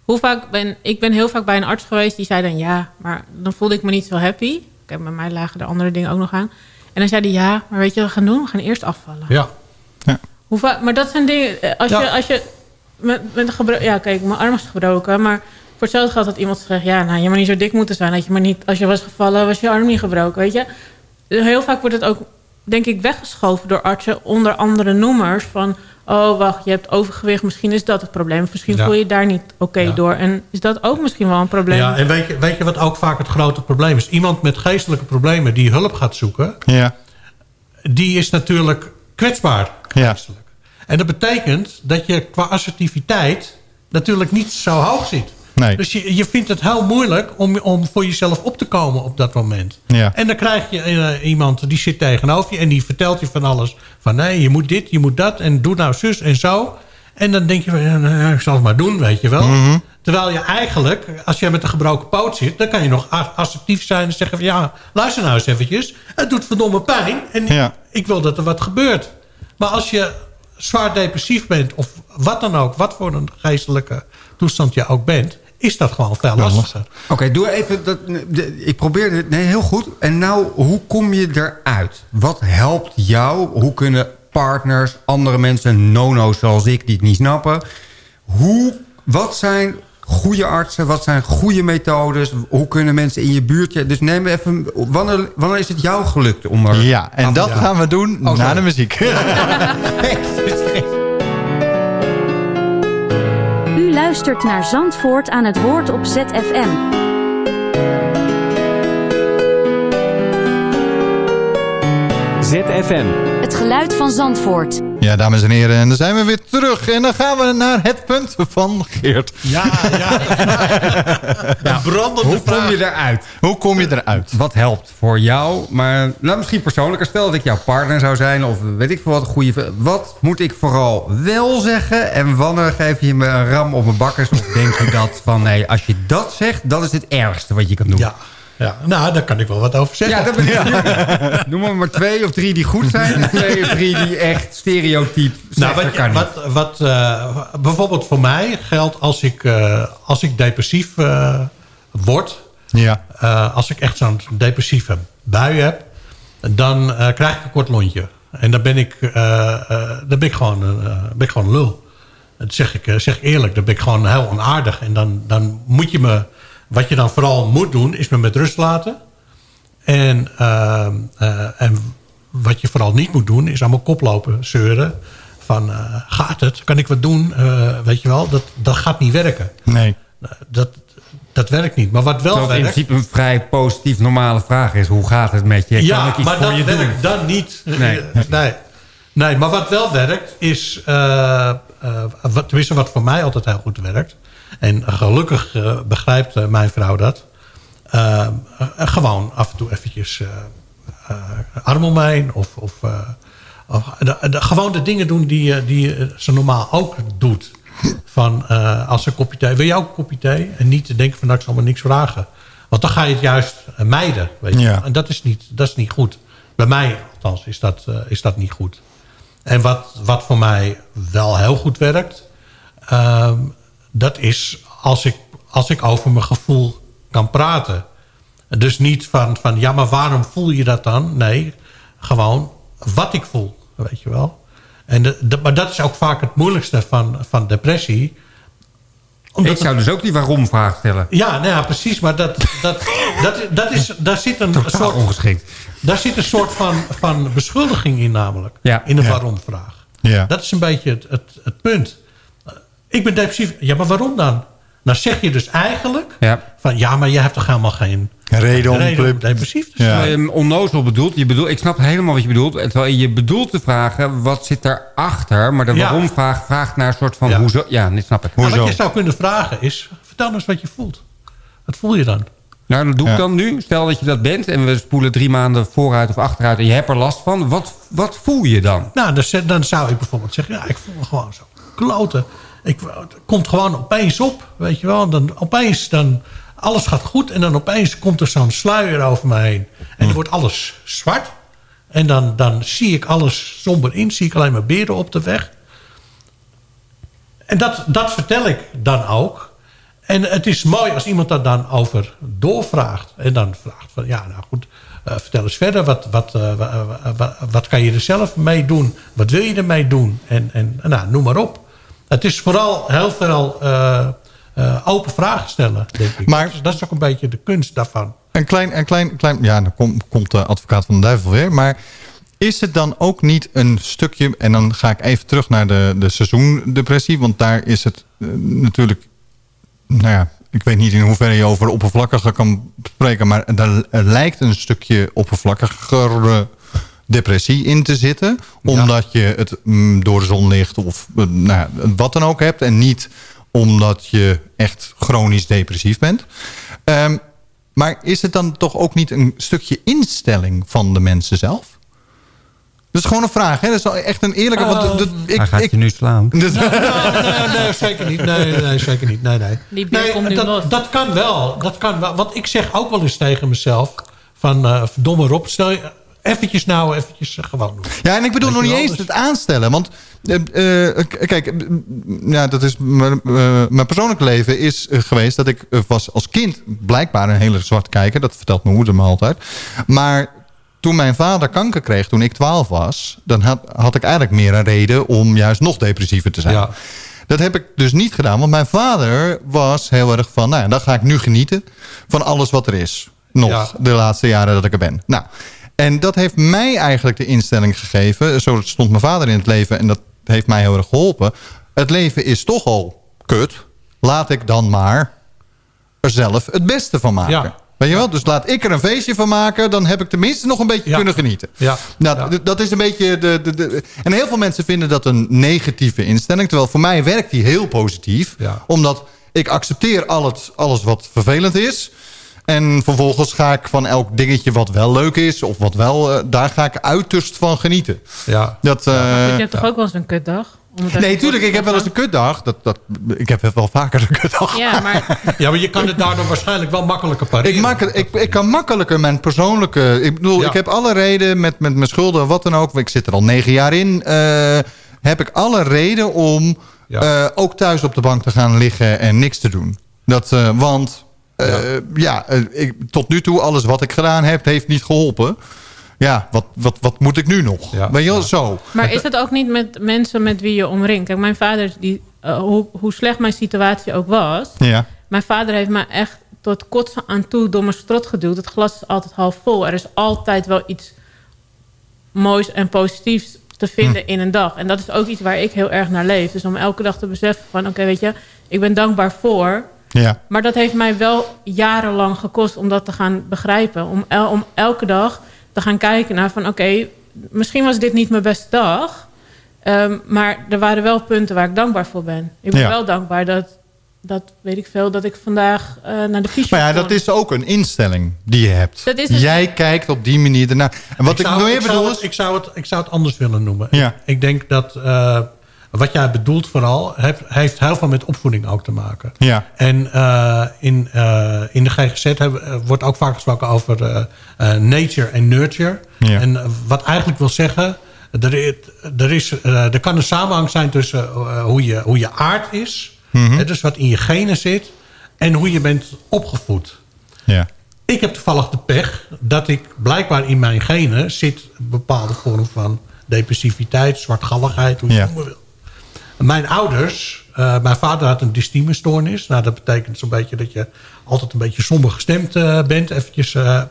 Hoe vaak ben... Ik ben heel vaak bij een arts geweest die zei dan... Ja, maar dan voelde ik me niet zo happy. Kijk, bij mij lagen er andere dingen ook nog aan. En dan zei hij... Ja, maar weet je wat we gaan doen? We gaan eerst afvallen. ja. Hoe vaak, maar dat zijn dingen... eh, Als Ja. je... Als je met, met ja, kijk, mijn arm is gebroken. Maar voor hetzelfde geld had iemand gezegd... Ja, nou, je maar niet zo dik moeten zijn. Dat je maar niet, als je was gevallen, was je arm niet gebroken, weet je? Heel vaak wordt het ook, denk ik, weggeschoven door artsen... onder andere noemers van... Oh, wacht, je hebt overgewicht. Misschien is dat het probleem. Of Misschien Ja. voel je je daar niet oké Ja. door. En is dat ook misschien wel een probleem? Ja, en weet je, weet je wat ook vaak het grote probleem is? Iemand met geestelijke problemen die hulp gaat zoeken... Ja. die is natuurlijk kwetsbaar Ja. geestelijk. En dat betekent dat je qua assertiviteit natuurlijk niet zo hoog zit. Nee. Dus je, je vindt het heel moeilijk om, om voor jezelf op te komen op dat moment. Ja. En dan krijg je eh, iemand die zit tegenover je... en die vertelt je van alles. Van nee, je moet dit, je moet dat en doe nou zus en zo. En dan denk je, nou, ik zal het maar doen, weet je wel. Mhm. Terwijl je eigenlijk, als je met een gebroken poot zit... dan kan je nog assertief zijn en zeggen van... ja, luister nou eens eventjes. Het doet verdomme pijn en Ja. ik wil dat er wat gebeurt. Maar als je zwaar depressief bent of wat dan ook... wat voor een geestelijke toestand je ook bent... is dat gewoon veel lastiger. Oké, doe even. Dat, de- ik probeer het. Nee, heel goed. En nou, hoe kom je eruit? Wat helpt jou? Hoe kunnen partners, andere mensen, nono's zoals ik, die het niet snappen... Hoe, wat zijn goede artsen? Wat zijn goede methodes? Hoe kunnen mensen in je buurtje... Dus neem even... Wanneer, wanneer is het jou gelukt om er... Ja, en dat gaan we doen na sorry. de muziek. <laughs> <laughs> luistert naar Zandvoort aan het woord op ZFM. ZFM. Geluid van Zandvoort. Ja, dames en heren, en dan zijn we weer terug. En dan gaan we naar het punt van Geert. Ja, ja. <laughs> Een brandende Hoe kom vraag. je eruit? Hoe kom je eruit? Wat helpt voor jou? Maar nou, misschien persoonlijker. Stel dat ik jouw partner zou zijn. Of weet ik veel wat. Goede, wat moet ik vooral wel zeggen? En wanneer geef je me een ram op mijn bakkers? Of denk je dat van... Nee, als je dat zegt, dat is het ergste wat je kan doen. Ja, ja, nou, daar kan ik wel wat over zeggen. Ja, dat ben ik. <laughs> Noem maar, maar twee of drie die goed zijn. En twee of drie die echt stereotyp Nou, wat, kan niet. wat, wat eh, bijvoorbeeld voor mij geldt als ik, eh, als ik depressief eh, word... Ja. eh, als ik echt zo'n depressieve bui heb... dan eh, krijg ik een kort lontje. En dan ben ik, eh, eh, dan ben ik, gewoon, eh, ben ik gewoon lul. Dat zeg ik, eh, zeg ik eerlijk. Dan ben ik gewoon heel onaardig. En dan, dan moet je me... Wat je dan vooral moet doen, is me met rust laten. En, eh, eh, en wat je vooral niet moet doen, is allemaal koplopen zeuren. Van, eh, gaat het? Kan ik wat doen? Weet je wel, dat, dat gaat niet werken. Nee. Dat, dat werkt niet. Maar wat wel Terwijl het in werkt... principe een vrij positief normale vraag is. Hoe gaat het met je? kan Ja, ik iets maar voor dat je doen? werkt dan niet. Nee. Nee. Nee, maar wat wel werkt is... wat, tenminste, wat voor mij altijd heel goed werkt... en gelukkig eh, begrijpt eh, mijn vrouw dat... eh, gewoon af en toe eventjes arm of, of, of de- de- gewoon de dingen doen die, die ze normaal ook doet. van als een kopje thee... Wil jij ook een kopje thee? En niet te denken van nou, ik zal maar niks vragen. Want dan ga je het juist mijden. Weet je? Ja. En dat is, niet, dat is niet goed. Bij mij althans is dat, is dat niet goed. En wat, wat voor mij wel heel goed werkt... ehm, dat is als ik, als ik over mijn gevoel kan praten. Dus niet van, van ja, maar waarom voel je dat dan? Nee, gewoon wat ik voel, weet je wel. En de, de- maar dat is ook vaak het moeilijkste van, van depressie. Omdat Ik zou dus ook die waarom-vraag stellen. ja, nou ja, precies. Maar dat, dat, dat, dat is, daar, zit een Totaal soort, ongeschikt. daar zit een soort van, van beschuldiging in namelijk. Ja. In de Ja. waarom-vraag. Ja. Dat is een beetje het, het, het punt. Ik ben depressief. Ja, maar waarom dan? Nou zeg je dus eigenlijk... Ja. van ja, maar je hebt toch helemaal geen Reden om reden om depressief te Ja. zijn. Ehm, onnozel bedoeld. Je bedoelt. Ik snap helemaal wat je bedoelt. Terwijl je bedoelt te vragen, wat zit daarachter? Maar de Ja. waarom-vraag vraagt naar een soort van... Ja. Hoezo? Ja, dit snap ik. Nou, Hoezo? wat je zou kunnen vragen is... vertel eens wat je voelt. Wat voel je dan? Nou, dat doe ik Ja. dan nu. Stel dat je dat bent en we spoelen drie maanden vooruit of achteruit... en je hebt er last van. Wat, wat voel je dan? Nou, dan, dan zou ik bijvoorbeeld zeggen... ja, ik voel me gewoon zo kloten. Ik, het komt gewoon opeens op, weet je wel. Dan opeens, dan, alles gaat goed... en dan opeens komt er zo'n sluier over me heen. En dan wordt alles zwart. En dan, dan zie ik alles somber in. Zie ik alleen maar beren op de weg. En dat, dat vertel ik dan ook. En het is mooi als iemand daar dan over doorvraagt. En dan vraagt van, ja, nou goed, eh, vertel eens verder. Wat, wat, eh, wa- wa- wa- wat kan je er zelf mee doen? Wat wil je ermee doen? En, en nou, noem maar op. Het is vooral heel veel eh, eh, open vragen stellen, denk ik. Maar- dat, is, dat is ook een beetje de kunst daarvan. Een klein, een klein, klein ja, dan kom- komt de advocaat van de duivel weer. Maar is het dan ook niet een stukje... en dan ga ik even terug naar de, de seizoendepressie... want daar is het eh, natuurlijk... nou ja, ik weet niet in hoeverre je over oppervlakkige kan spreken... maar daar er lijkt een stukje oppervlakkigere depressie in te zitten. Omdat je het mm, door de zon ligt of eh, nou, ja, wat dan ook hebt... en niet omdat je echt chronisch depressief bent. Ehm, maar is het dan toch ook niet een stukje instelling van de mensen zelf? Dat is gewoon een vraag. Hè? Dat is wel echt een eerlijke... want dat- dat- ik, Hij gaat ik, je nu slaan. <laughs> dat- nee, nee, zeker niet. Nee, nee, zeker niet. Nee, nee. Die beer nee, komt nu dat, kan wel. Dat kan wel. Want ik zeg ook wel eens tegen mezelf... van eh verdomme Rob, stel je eventjes nou eventjes eh, gewoon doen. Ja, en ik bedoel nog niet eens dus- het aanstellen. Want eh, eh, kijk, ja, dat is mijn eh, mijn persoonlijk leven is geweest... dat ik was als kind blijkbaar een hele zwart kijker. Dat vertelt mijn moeder me altijd. Maar toen mijn vader kanker kreeg, toen ik 12 was... dan had, had ik eigenlijk meer een reden om juist nog depressiever te zijn. Ja. Dat heb ik dus niet gedaan. Want mijn vader was heel erg van... nou dan ga ik nu genieten van alles wat er is. Nog Ja. de laatste jaren dat ik er ben. Nou, en dat heeft mij eigenlijk de instelling gegeven. Zo stond mijn vader in het leven en dat heeft mij heel erg geholpen. Het leven is toch al kut. Laat ik dan maar er zelf het beste van maken. Ja. Weet je wel? Dus laat ik er een feestje van maken. Dan heb ik tenminste nog een beetje Ja. kunnen genieten. Ja. Nou, Ja. dat is een beetje de, de, de... En heel veel mensen vinden dat een negatieve instelling. Terwijl voor mij werkt die heel positief. Omdat ik accepteer al het, alles wat vervelend is. En vervolgens ga ik van elk dingetje wat wel leuk is... of wat wel, eh, daar ga ik uiterst van genieten. Ja. Dat, eh, je hebt toch ook wel eens een kutdag? Nee, tuurlijk, ik heb wel eens een kutdag. Dat, dat, ik heb wel vaker een kutdag. Ja, maar ja, maar je kan het daardoor waarschijnlijk wel makkelijker pareren. Ik, maak het, ik, ik kan makkelijker mijn persoonlijke... Ik bedoel, Ja. ik heb alle reden met, met mijn schulden, wat dan ook. Ik zit er al negen jaar in. eh, heb ik alle reden om Ja. eh, ook thuis op de bank te gaan liggen en niks te doen. Dat, eh, want Ja. ja, eh, ik, tot nu toe, alles wat ik gedaan heb, heeft niet geholpen. Ja, wat, wat, wat moet ik nu nog? Ja. Weet je Ja. zo. Maar is het ook niet met mensen met wie je omringt? Kijk, mijn vader, die, eh, hoe, hoe slecht mijn situatie ook was... Ja. Mijn vader heeft me echt tot kotsen aan toe door mijn strot geduwd. Het glas is altijd half vol. Er is altijd wel iets moois en positiefs te vinden in een dag. En dat is ook iets waar ik heel erg naar leef. Dus om elke dag te beseffen van... oké, weet je, ik ben dankbaar voor... Ja. Maar dat heeft mij wel jarenlang gekost om dat te gaan begrijpen. Om, el- om elke dag te gaan kijken naar van... oké, misschien was dit niet mijn beste dag... ehm, maar er waren wel punten waar ik dankbaar voor ben. Ik ben Ja. wel dankbaar dat, dat, weet ik veel, dat ik vandaag eh, naar de fysio Maar ja, kon. dat is ook een instelling die je hebt. Dat is het. Jij kijkt op die manier ernaar. En wat ik, zou, ik, zou bedoel het, is... ik, zou het, ik zou het anders willen noemen. Ja. Ik, ik denk dat... eh, wat jij bedoelt vooral... Heeft, heeft heel veel met opvoeding ook te maken. Ja. En eh, in, eh, in de GGZ hebben- eh, wordt ook vaak gesproken over eh, nature en nurture. Ja. En wat eigenlijk wil zeggen... Er, is, er, is, er kan een samenhang zijn tussen hoe, je, hoe je aard is... hè, dus wat in je genen zit... en hoe je bent opgevoed. Ja. Ik heb toevallig de pech dat ik blijkbaar in mijn genen... zit een bepaalde vorm van depressiviteit, zwartgalligheid, hoe je Ja. het noemen wil. Mijn ouders, eh, mijn vader had een dystimestoornis. Nou, dat betekent zo'n beetje dat je altijd een beetje somber gestemd eh, bent. Eventjes eh,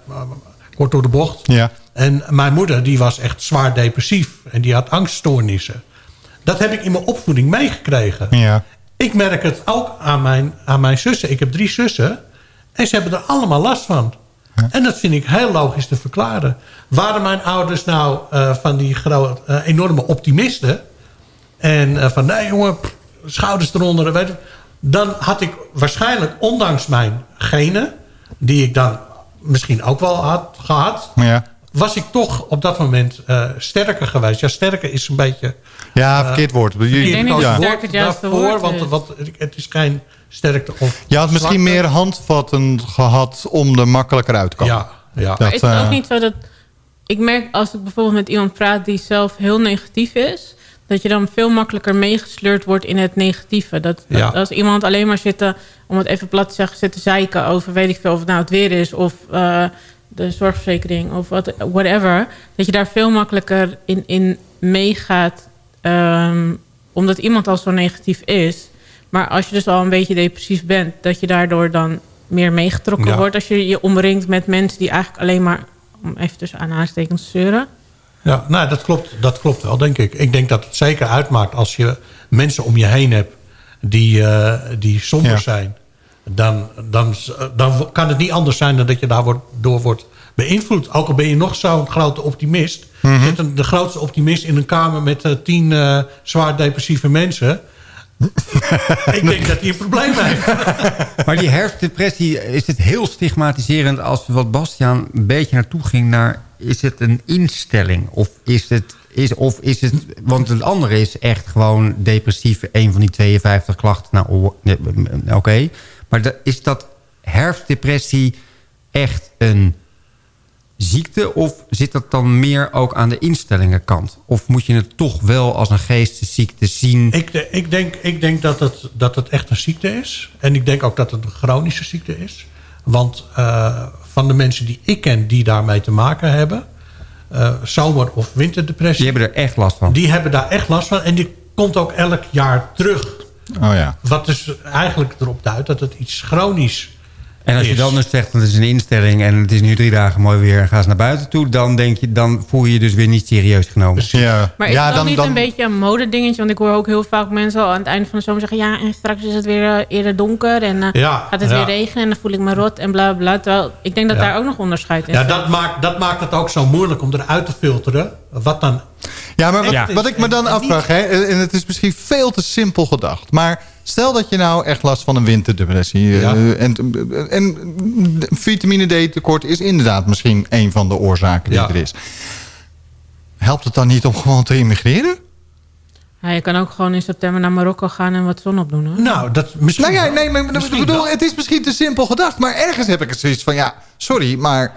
kort door de bocht. Ja. En mijn moeder, die was echt zwaar depressief. En die had angststoornissen. Dat heb ik in mijn opvoeding meegekregen. Ja. Ik merk het ook aan mijn, aan mijn zussen. Ik heb drie zussen. En ze hebben er allemaal last van. En dat vind ik heel logisch te verklaren. Waren mijn ouders nou van die grote, eh, enorme optimisten... en eh, van nee jongen, pff, schouders eronder... Weet je, dan had ik waarschijnlijk, ondanks mijn genen... die ik dan misschien ook wel had gehad... Ja. was ik toch op dat moment eh, sterker geweest. Ja, sterker is een beetje... Ja, verkeerd woord. Je, Ik denk niet dat ja. sterk het juiste woord want, is. want het is geen sterkte of Je had misschien zwakte. meer handvatten gehad om er makkelijker uit te komen. Ja, ja. Dat, Maar is het eh, ook niet zo dat... Ik merk als ik bijvoorbeeld met iemand praat die zelf heel negatief is... dat je dan veel makkelijker meegesleurd wordt in het negatieve. Dat, dat Ja. als iemand alleen maar zit te, om het even plat te zeggen... zit te zeiken over weet ik veel of het nou het weer is... of eh, de zorgverzekering of wat, whatever... dat je daar veel makkelijker in, in meegaat... ehm, omdat iemand al zo negatief is. Maar als je dus al een beetje depressief bent... dat je daardoor dan meer meegetrokken Ja. wordt... als je je omringt met mensen die eigenlijk alleen maar... om even tussen aanhalingstekens te zeuren... ja nou, dat, klopt, dat klopt wel, denk ik. Ik denk dat het zeker uitmaakt als je mensen om je heen hebt... die, eh, die somber Ja. zijn. Dan, dan, dan kan het niet anders zijn dan dat je daar wordt, door wordt beïnvloed. Ook al ben je nog zo'n grote optimist. Mhm. Zit een, de grootste optimist in een kamer met eh, tien eh, zwaar depressieve mensen... <laughs> ik denk dat hij een probleem heeft. <laughs> Maar die herfstdepressie, is het heel stigmatiserend... als wat Bastiaan een beetje naartoe ging naar... is het een instelling? Of is het... Is, of is het, want het andere is echt gewoon depressief. Een van die 52 klachten. Nou, oké. Maar is dat herfstdepressie echt een ziekte? Of zit dat dan meer ook aan de instellingenkant? Of moet je het toch wel als een geestesziekte zien? Ik, ik, denk, ik denk dat het, dat het echt een ziekte is. En ik denk ook dat het een chronische ziekte is. Want eh, van de mensen die ik ken die daarmee te maken hebben... eh, zomer- of winterdepressie... Die hebben er echt last van. die hebben daar echt last van. En die komt ook elk jaar terug. Oh ja. Wat dus eigenlijk erop duidt dat het iets chronisch En als je is. dan dus zegt, dat het is een instelling... en het is nu drie dagen mooi weer en ga eens naar buiten toe... dan, denk je, dan voel je je dus weer niet serieus genomen. Ja, Maar is ja, het dan, niet dan, een beetje een modedingetje? Want ik hoor ook heel vaak mensen al aan het einde van de zomer zeggen... ja, en straks is het weer eh, eerder donker en eh, Ja, gaat het ja. weer regenen... en dan voel ik me rot en bla, bla. Terwijl ik denk dat Ja. daar ook nog onderscheid in Ja, dat maakt, dat maakt het ook zo moeilijk om eruit te filteren. Wat dan... Ja, maar wat, Ja. wat ik me dan afvraag, hè, en het is misschien veel te simpel gedacht... maar stel dat je nou echt last van een winterdepressie... eh, Ja. en, en vitamine D tekort is inderdaad misschien een van de oorzaken die Ja. er is. Helpt het dan niet om gewoon te immigreren? Ja, je kan ook gewoon in september naar Marokko gaan en wat zon opdoen. Hoor. Nou, dat misschien... Nou ja, nee, maar Misschien bedoel, wel. het is misschien te simpel gedacht... maar ergens heb ik het zoiets van, ja, sorry, maar...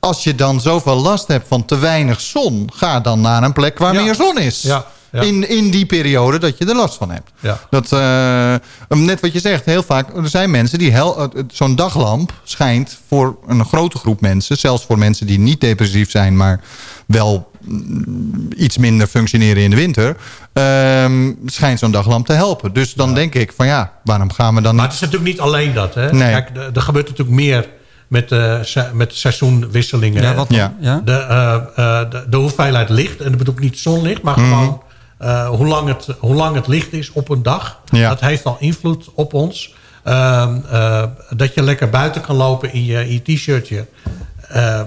als je dan zoveel last hebt van te weinig zon... ga dan naar een plek waar Ja. meer zon is. Ja, ja. In, in die periode dat je er last van hebt. Ja. Dat, eh, net wat je zegt, heel vaak... er zijn mensen die... hel- eh, Zo'n daglamp schijnt voor een grote groep mensen... zelfs voor mensen die niet depressief zijn... maar wel mm, iets minder functioneren in de winter... ehm, schijnt zo'n daglamp te helpen. Dus dan denk ik van ja, waarom gaan we dan Maar het is natuurlijk niet alleen dat. Hè? Nee. Kijk, er er gebeurt natuurlijk meer met, eh, se- met seizoenwisselingen. Ja, wat dan? Ja. De, eh, eh, de, de hoeveelheid licht, en dat bedoel ik niet zonlicht... maar gewoon eh, hoe, lang het, hoe lang het licht is op een dag. Ja. Dat heeft al invloed op ons. Ehm, eh, dat je lekker buiten kan lopen in je, je t-shirtje... eh,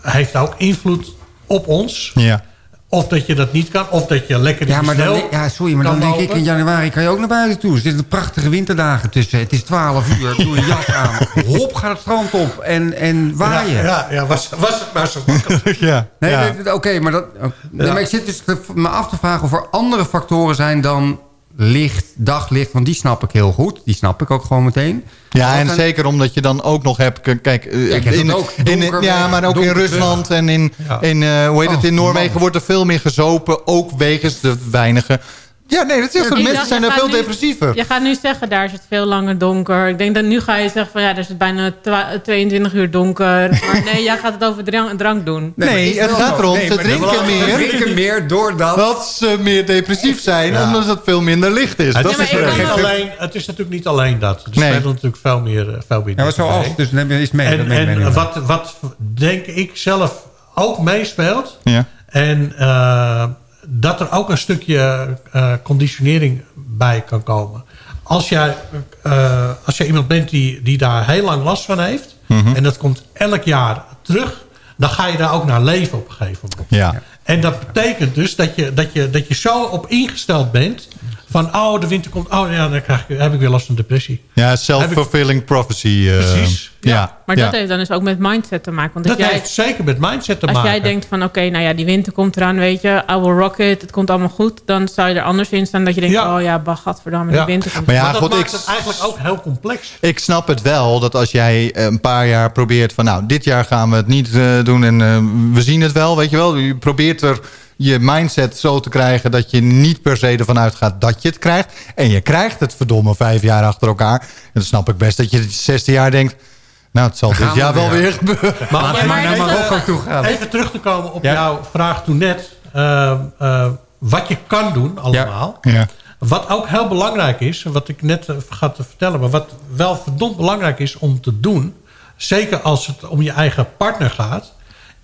heeft ook invloed op ons. Ja. Of dat je dat niet kan, of dat je lekker Ja, de maar dan, ja, sorry, maar dan denk ik in januari kan je ook naar buiten toe. Er zitten prachtige winterdagen tussen. Het is 12 uur, doe een jas aan. <laughs> Hop, ga het strand op en, en waaien. Ja, ja, ja was, was het maar zo <laughs> makkelijk. ja. Nee, ja. nee, oké, maar, dat, nee, maar ik zit dus te- me af te vragen of er andere factoren zijn dan licht, daglicht, want die snap ik heel goed. Die snap ik ook gewoon meteen. Ja, en zeker omdat je dan ook nog hebt... k- Kijk, eh, in, ook in, ja, maar ook in Rusland en in, Ja. in eh, hoe heet het, Oh, in Noorwegen man. wordt er veel meer gezopen. Ook wegens de weinige... Ja, nee, dat is echt zo. De mensen dacht, zijn gaat veel nu- depressiever. Je gaat nu zeggen, daar is het veel langer donker. Ik denk dat nu ga je zeggen van ja, er is het bijna twa- 22 uur donker. <laughs> Maar nee, jij gaat het over drank, drank doen. Nee, het gaat erom, ze drinken meer. Ze drinken meer doordat... Dat ze meer depressief zijn, omdat het veel minder licht is. Het, dat is maar is alleen, het is natuurlijk niet alleen dat. Er Nee. spelen natuurlijk veel meer, eh, veel meer Ja, maar zoals, dus neem je eens mee. dat En, mee. en wat, wat denk ik zelf ook meespeelt... Ja. En eh, dat er ook een stukje eh, conditionering bij kan komen. Als jij, eh, als jij iemand bent die, die daar heel lang last van heeft... Mhm. en dat komt elk jaar terug... dan ga je daar ook naar leven op een gegeven moment. Ja. En dat betekent dus dat je, dat je, dat je zo op ingesteld bent... van oh, de winter komt... oh ja, dan krijg ik, heb ik weer last van depressie. Ja, self-fulfilling prophecy. eh, Precies. Ja. Maar ja. dat heeft dan dus ook met mindset te maken. Want als, Dat jij, heeft zeker met mindset te als maken. jij denkt van oké, nou ja, die winter komt eraan, weet je, I will rock it, het komt allemaal goed. Dan zou je er anders in staan dat je denkt, Ja. oh ja, bah, gadverdamme, Ja. die winter komt. Maar ja, maar dat goed, maakt ik- het eigenlijk ook heel complex. Ik snap het wel, dat als jij eh, een paar jaar probeert van... nou, dit jaar gaan we het niet eh, doen en eh, we zien het wel, weet je wel. Je probeert er je mindset zo te krijgen... dat je niet per se ervan uitgaat dat je het krijgt. En je krijgt het verdomme vijf jaar achter elkaar. En dan snap ik best dat je het zesde jaar denkt... nou, het zal dit we jaar wel weer. gebeuren. Maar, maar naar Marokko toe gaan. Even terug te komen op Ja. jouw vraag toen net. eh, eh, wat je kan doen allemaal. Ja. Wat ook heel belangrijk is, wat ik net eh, vergat te vertellen... maar wat wel verdomd belangrijk is om te doen... zeker als het om je eigen partner gaat...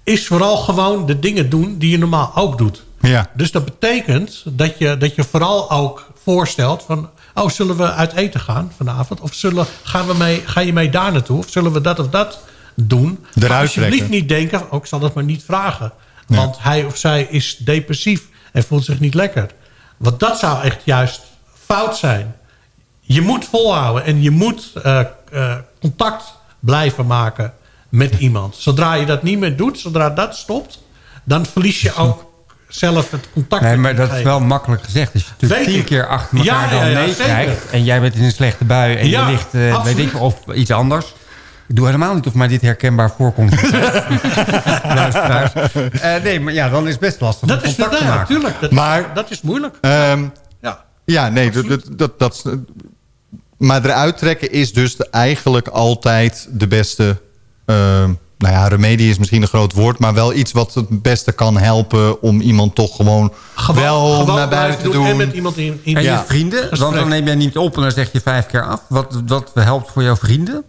is vooral gewoon de dingen doen die je normaal ook doet. Ja. Dus dat betekent dat je, dat je vooral ook voorstelt van... oh, zullen we uit eten gaan vanavond? Of zullen, gaan we mee, ga je mee daar naartoe? Of zullen we dat of dat doen? Eruit alsjeblieft niet denken, ook zal dat maar niet vragen. Want hij of zij is depressief en voelt zich niet lekker. Want dat zou echt juist fout zijn. Je moet volhouden en je moet eh, eh, contact blijven maken met iemand. Zodra je dat niet meer doet, zodra dat stopt... dan verlies je ook zelf het contact. Nee, maar dat is wel makkelijk gezegd. Als je natuurlijk Weet tien ik. keer achter elkaar Ja, dan ja, nee zeker. krijgt... en jij bent in een slechte bui en Ja, je ligt, eh, weet ik, of iets anders... Ik doe helemaal niet of mij dit herkenbaar voorkomt. <laughs> Luisteraars. Eh, nee, maar ja, dan is het best lastig Dat om is contact te maken. natuurlijk. Dat, Maar- dat is moeilijk. Ehm, Ja. Ja, nee, dat, dat, dat, dat- maar eruit trekken is dus de- eigenlijk altijd de beste... ehm, nou ja, remedie is misschien een groot woord... maar wel iets wat het beste kan helpen... om iemand toch gewoon, Gewoon, wel gewoon naar buiten te doen. En met iemand in, in En Ja. je vrienden? Want dan neem jij niet op en dan zeg je vijf keer af. Wat, wat helpt voor jouw vrienden?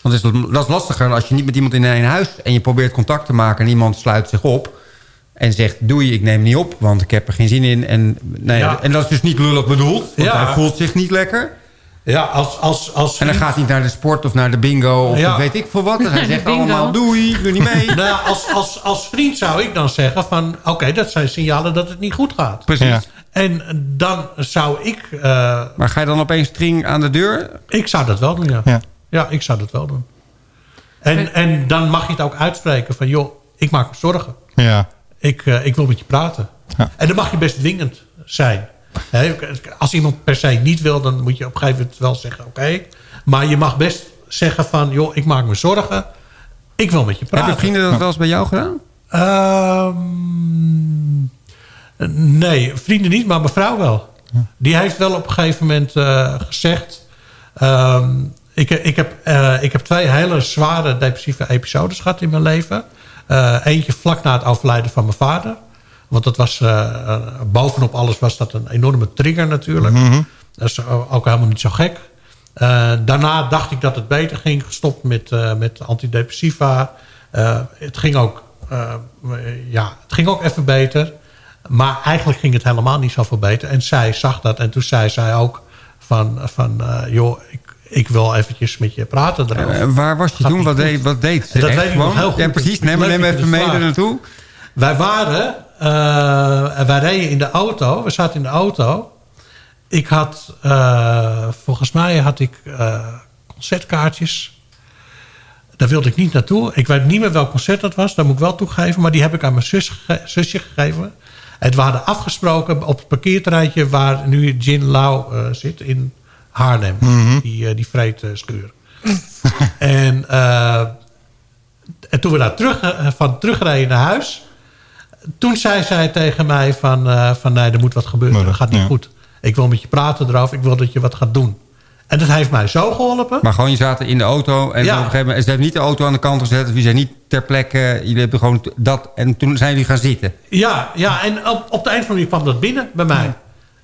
Want is dat, dat is lastiger als je niet met iemand in één huis... en je probeert contact te maken en iemand sluit zich op... en zegt, doei, ik neem niet op, want ik heb er geen zin in. En, nee, Ja. en dat is dus niet lullig bedoeld, want Ja. hij voelt zich niet lekker. Ja, als, als, als En dan gaat hij niet naar de sport of naar de bingo of Ja. weet ik veel wat. En hij <laughs> zegt allemaal, doei, ik doe niet mee. <laughs> Nou, als, als, als vriend zou ik dan zeggen van... oké, dat zijn signalen dat het niet goed gaat. Precies. Ja. En dan zou ik... eh, Maar ga je dan opeens string aan de deur? ik zou dat wel doen, ja. Ja. Ja, ik zou dat wel doen. En, en dan mag je het ook uitspreken van... joh, ik maak me zorgen. Ja. Ik, eh, ik wil met je praten. Ja. En dan mag je best dwingend zijn. Als iemand per se niet wil, dan moet je op een gegeven moment wel zeggen... oké, maar je mag best zeggen van... joh, ik maak me zorgen. Ik wil met je praten. Hebben vrienden dat wel eens bij jou gedaan? Ehm, nee, vrienden niet, maar mijn vrouw wel. Die heeft wel op een gegeven moment eh, gezegd... ehm, ik, ik, heb, eh, ik heb twee hele zware depressieve episodes gehad in mijn leven. Eh, eentje vlak na het overlijden van mijn vader. Want dat was, eh, eh, bovenop alles was dat een enorme trigger natuurlijk. Dat is ook helemaal niet zo gek. Eh, daarna dacht ik dat het beter ging. Gestopt met, met antidepressiva. Het, ging ook, ja, het ging ook even beter. Maar eigenlijk ging het helemaal niet zoveel beter. En zij zag dat. En toen zei zij ook van... van joh, ik, ik wil eventjes met je praten erover. Waar was je toen? Wat deed, wat deed ze? Dat weet ik nog gewoon? heel goed. Ja, precies. Neem, neem even mee er naartoe. Wij waren... eh, wij reden in de auto. We zaten in de auto. Ik had... eh, volgens mij had ik eh, concertkaartjes. Daar wilde ik niet naartoe. Ik weet niet meer welk concert dat was. Dat moet ik wel toegeven. Maar die heb ik aan mijn zus gege- zusje gegeven. En we hadden afgesproken op het parkeerterreintje... waar nu Jin Lau zit in Haarlem. Die, uh, die vreedschuur. <laughs> en, en toen we daar terug, van terugrijden naar huis... toen zei zij tegen mij van... van nee, er moet wat gebeuren. Dat gaat niet goed. Ik wil met je praten erover. Ik wil dat je wat gaat doen. En dat heeft mij zo geholpen. Maar gewoon, je zaten in de auto en ja. op een gegeven moment... ze hebben niet de auto aan de kant gezet. Dus je zijn niet ter plekke. Jullie hebben gewoon dat... En toen zijn jullie gaan zitten. Ja, ja en op, op de eind van die kwam dat binnen bij mij.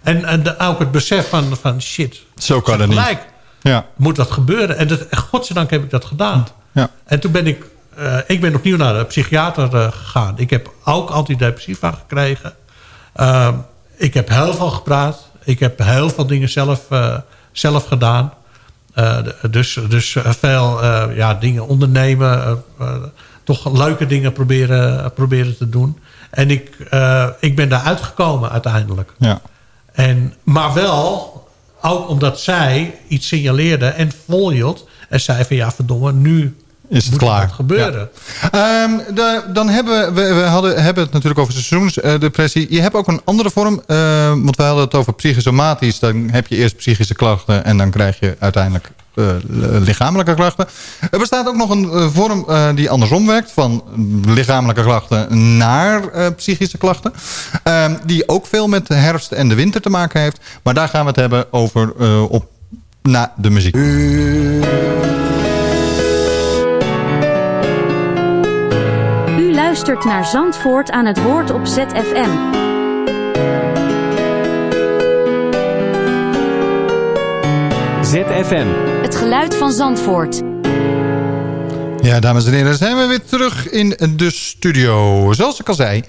En, en de, ook het besef van, van shit. Zo kan het niet. Ja. Moet wat gebeuren. En dat, godzijdank heb ik dat gedaan. Ja. En toen ben ik... Uh, ik ben opnieuw naar de psychiater uh, gegaan. Ik heb ook antidepressiva gekregen. Uh, ik heb heel veel gepraat. Ik heb heel veel dingen zelf zelf gedaan. Dus dus veel ja, dingen ondernemen. Toch leuke dingen proberen, proberen te doen. En ik, ik ben daar uitgekomen uiteindelijk. Ja. En, maar wel, ook omdat zij iets signaleerde en volhield. En zei van ja verdomme, nu is het klaar. gebeuren. Ja. Um, de, dan hebben we, we hadden, hebben het natuurlijk over seizoensdepressie. Je hebt ook een andere vorm, uh, want we hadden het over psychosomatisch. Dan heb je eerst psychische klachten en dan krijg je uiteindelijk uh, lichamelijke klachten. Er bestaat ook nog een uh, vorm die andersom werkt, van lichamelijke klachten naar psychische klachten. Ehm, die ook veel met de herfst en de winter te maken heeft. Maar daar gaan we het hebben over op, na de muziek. Luistert naar Zandvoort aan het woord op ZFM. ZFM. Het geluid van Zandvoort. Ja, dames en heren, zijn we weer terug in de studio. Zoals ik al zei,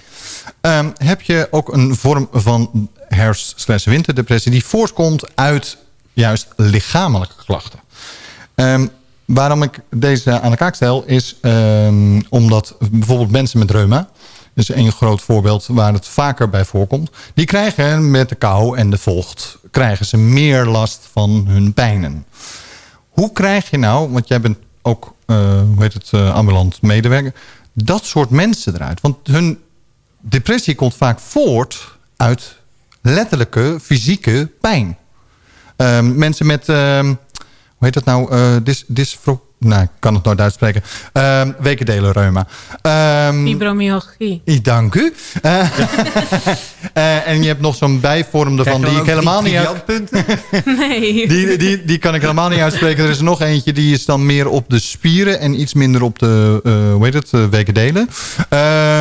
um, heb je ook een vorm van herfst-winterdepressie... die voortkomt uit juist lichamelijke klachten. Um, Waarom ik deze aan de kaak stel is um, omdat bijvoorbeeld mensen met reuma... dus een groot voorbeeld waar het vaker bij voorkomt... die krijgen met de kou en de vocht krijgen ze meer last van hun pijnen. Hoe krijg je nou, want jij bent ook uh, hoe heet het, uh, ambulant medewerker... dat soort mensen eruit? Want hun depressie komt vaak voort uit letterlijke fysieke pijn. Uh, mensen met... Hoe heet dat nou? Uh, dis, dysfro nou, ik kan het nooit uitspreken. Uh, wekendelenreuma. Um, Fibromyalgie. Dank u. Uh, uh, <laughs> en je hebt nog zo'n bijvorm ervan die ik helemaal niet uit... <laughs> nee. Die, die, die kan ik helemaal niet uitspreken. Er is nog eentje die is dan meer op de spieren en iets minder op de, uh, hoe heet het, wekendelen.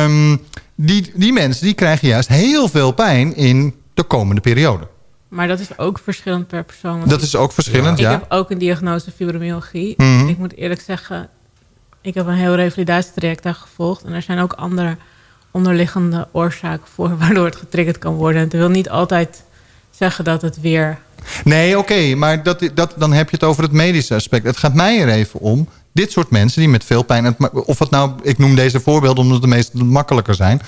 Um, die, die mensen die krijgen juist heel veel pijn in de komende periode. Maar dat is ook verschillend per persoon. Dat is ook verschillend, ja. Ik heb ook een diagnose fibromyalgie. Mm Ik moet eerlijk zeggen, ik heb een heel revalidatietraject daar gevolgd. En er zijn ook andere onderliggende oorzaken voor... <laughs> waardoor het getriggerd kan worden. En dat wil niet altijd zeggen dat het weer... Nee, oké, maar dat, dat, dan heb je het over het medische aspect. Het gaat mij er even om. Dit soort mensen die met veel pijn... of het nou, ik noem deze voorbeelden omdat het de meest makkelijker zijn...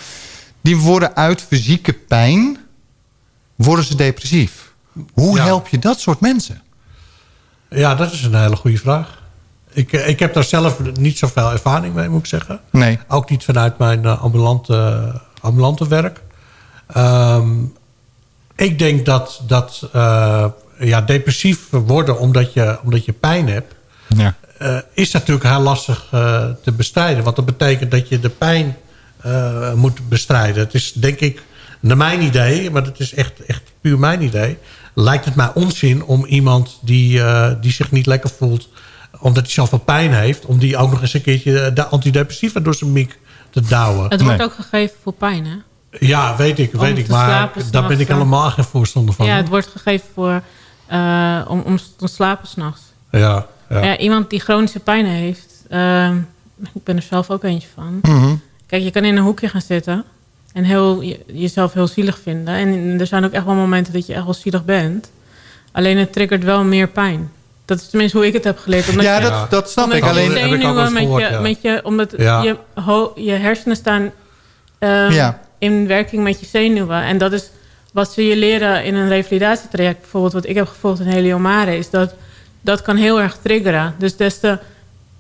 die worden uit fysieke pijn worden ze depressief. Hoe help je dat soort mensen? Ja, dat is een hele goede vraag. Ik, eh, ik heb daar zelf niet zoveel ervaring mee, moet ik zeggen. Nee. Ook niet vanuit mijn uh, ambulante, ambulante werk. Um, ik denk dat, dat uh, ja, depressief worden omdat je, omdat je pijn hebt... Ja. Uh, is natuurlijk heel lastig te bestrijden. Want dat betekent dat je de pijn moet bestrijden. Het is denk ik naar mijn idee, maar dat is echt, echt puur mijn idee... lijkt het mij onzin om iemand die, uh, die zich niet lekker voelt... omdat hij zoveel pijn heeft... om die ook nog eens een keertje de antidepressiva door zijn mik te douwen. Het wordt ook gegeven voor pijn, hè? Ja, weet ik, weet ik. Maar daar ben ik helemaal geen voorstander van. Ja, het wordt gegeven voor, uh, om, om te slapen s'nachts. Ja, ja. ja, iemand die chronische pijn heeft... Uh, ik ben er zelf ook eentje van. Mm -hmm. Kijk, je kan in een hoekje gaan zitten... En heel, jezelf heel zielig vinden. En er zijn ook echt wel momenten dat je echt wel zielig bent. Alleen het triggert wel meer pijn. Dat is tenminste hoe ik het heb geleerd. Omdat ja, dat, dat snap ik. Alleen heb ik ook met, je, met je, Omdat je, je hersenen staan um, in werking met je zenuwen. En dat is wat ze je leren in een revalidatietraject. Bijvoorbeeld wat ik heb gevolgd in Heliomare. Is dat dat kan heel erg triggeren. Dus des te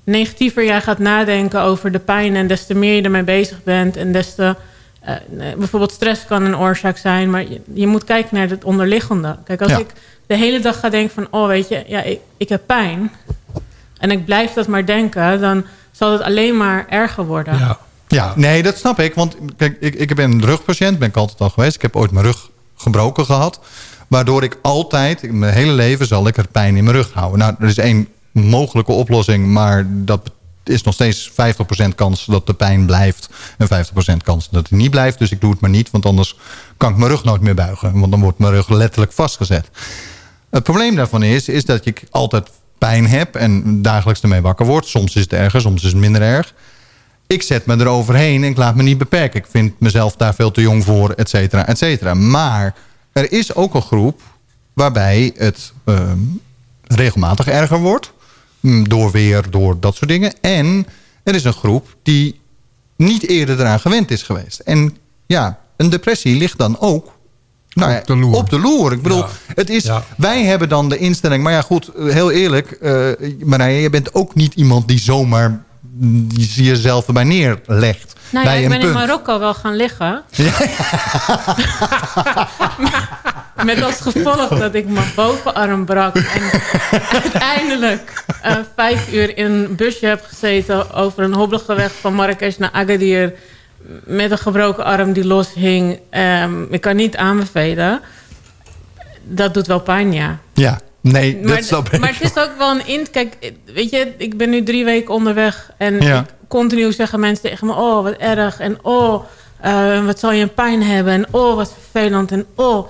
negatiever jij gaat nadenken over de pijn... en des te meer je ermee bezig bent... en des te eh, bijvoorbeeld stress kan een oorzaak zijn, maar je, je moet kijken naar het onderliggende. Kijk, als Ja. ik de hele dag ga denken van, oh weet je, ja, ik, ik heb pijn en ik blijf dat maar denken, dan zal het alleen maar erger worden. Ja. Ja, nee, dat snap ik. Want kijk, ik, ik ben een rugpatiënt, ben ik altijd al geweest. Ik heb ooit mijn rug gebroken gehad. Waardoor ik altijd, mijn hele leven zal ik er pijn in mijn rug houden. Nou, er is één mogelijke oplossing, maar dat is nog steeds 50% kans dat de pijn blijft. En 50% kans dat het niet blijft. Dus ik doe het maar niet, want anders kan ik mijn rug nooit meer buigen. Want dan wordt mijn rug letterlijk vastgezet. Het probleem daarvan is, is dat ik altijd pijn heb en dagelijks ermee wakker word. Soms is het erger, soms is het minder erg. Ik zet me eroverheen en ik laat me niet beperken. Ik vind mezelf daar veel te jong voor, et cetera, et cetera. Maar er is ook een groep waarbij het ehm, regelmatig erger wordt. Mm, Door weer, door dat soort dingen. En er is een groep die niet eerder eraan gewend is geweest. En ja, een depressie ligt dan ook nou ja, Op de loer. Op de loer. Ik bedoel, Ja. het is, Ja. wij hebben dan de instelling... Maar ja, goed, heel eerlijk. eh Marije, je bent ook niet iemand die zomaar die jezelf erbij neerlegt. Nou ja, bij ik een ben in punt. Marokko wel gaan liggen. <laughs> <laughs> <laughs> Met als gevolg dat ik mijn bovenarm brak. En uiteindelijk eh, vijf uur in een busje heb gezeten... over een hobbelige weg van Marrakesh naar Agadir... met een gebroken arm die loshing. Ehm ik kan niet aanbevelen. Dat doet wel pijn, ja. Ja, nee, dat Maar, snap ik. maar het is ook wel een int. Kijk, weet je, ik ben nu drie weken onderweg. En Ja. ik, continu zeggen mensen tegen me: Oh, wat erg. En oh, eh, wat zal je een pijn hebben. En oh, wat vervelend. En oh,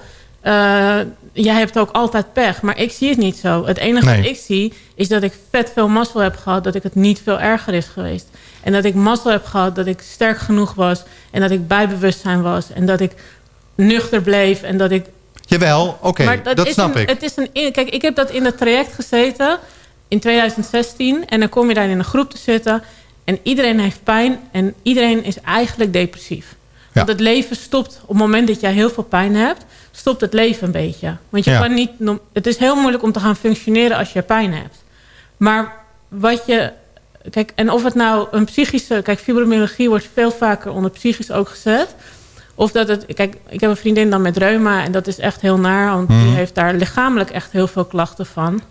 jij hebt ook altijd pech. Maar ik zie het niet zo. Het enige Nee. wat ik zie is dat ik vet veel mazzel heb gehad. Dat ik het niet veel erger is geweest. En dat ik mazzel heb gehad. Dat ik sterk genoeg was. En dat ik bij bewustzijn was. En dat ik nuchter bleef. En dat ik Jawel, oké, dat, is snap een, ik. Het is een, kijk, ik heb dat in het traject gezeten in 2016. En dan kom je daar in een groep te zitten. En iedereen heeft pijn. En iedereen is eigenlijk depressief. Want het leven stopt op het moment dat jij heel veel pijn hebt. Stopt het leven een beetje. Want je Ja. kan niet, het is heel moeilijk om te gaan functioneren als je pijn hebt. Maar wat je... Kijk, en of het nou een psychische... Kijk, fibromyalgie wordt veel vaker onder psychisch ook gezet. Of dat het... Kijk, ik heb een vriendin dan met reuma. En dat is echt heel naar. Want Mhm. die heeft daar lichamelijk echt heel veel klachten van.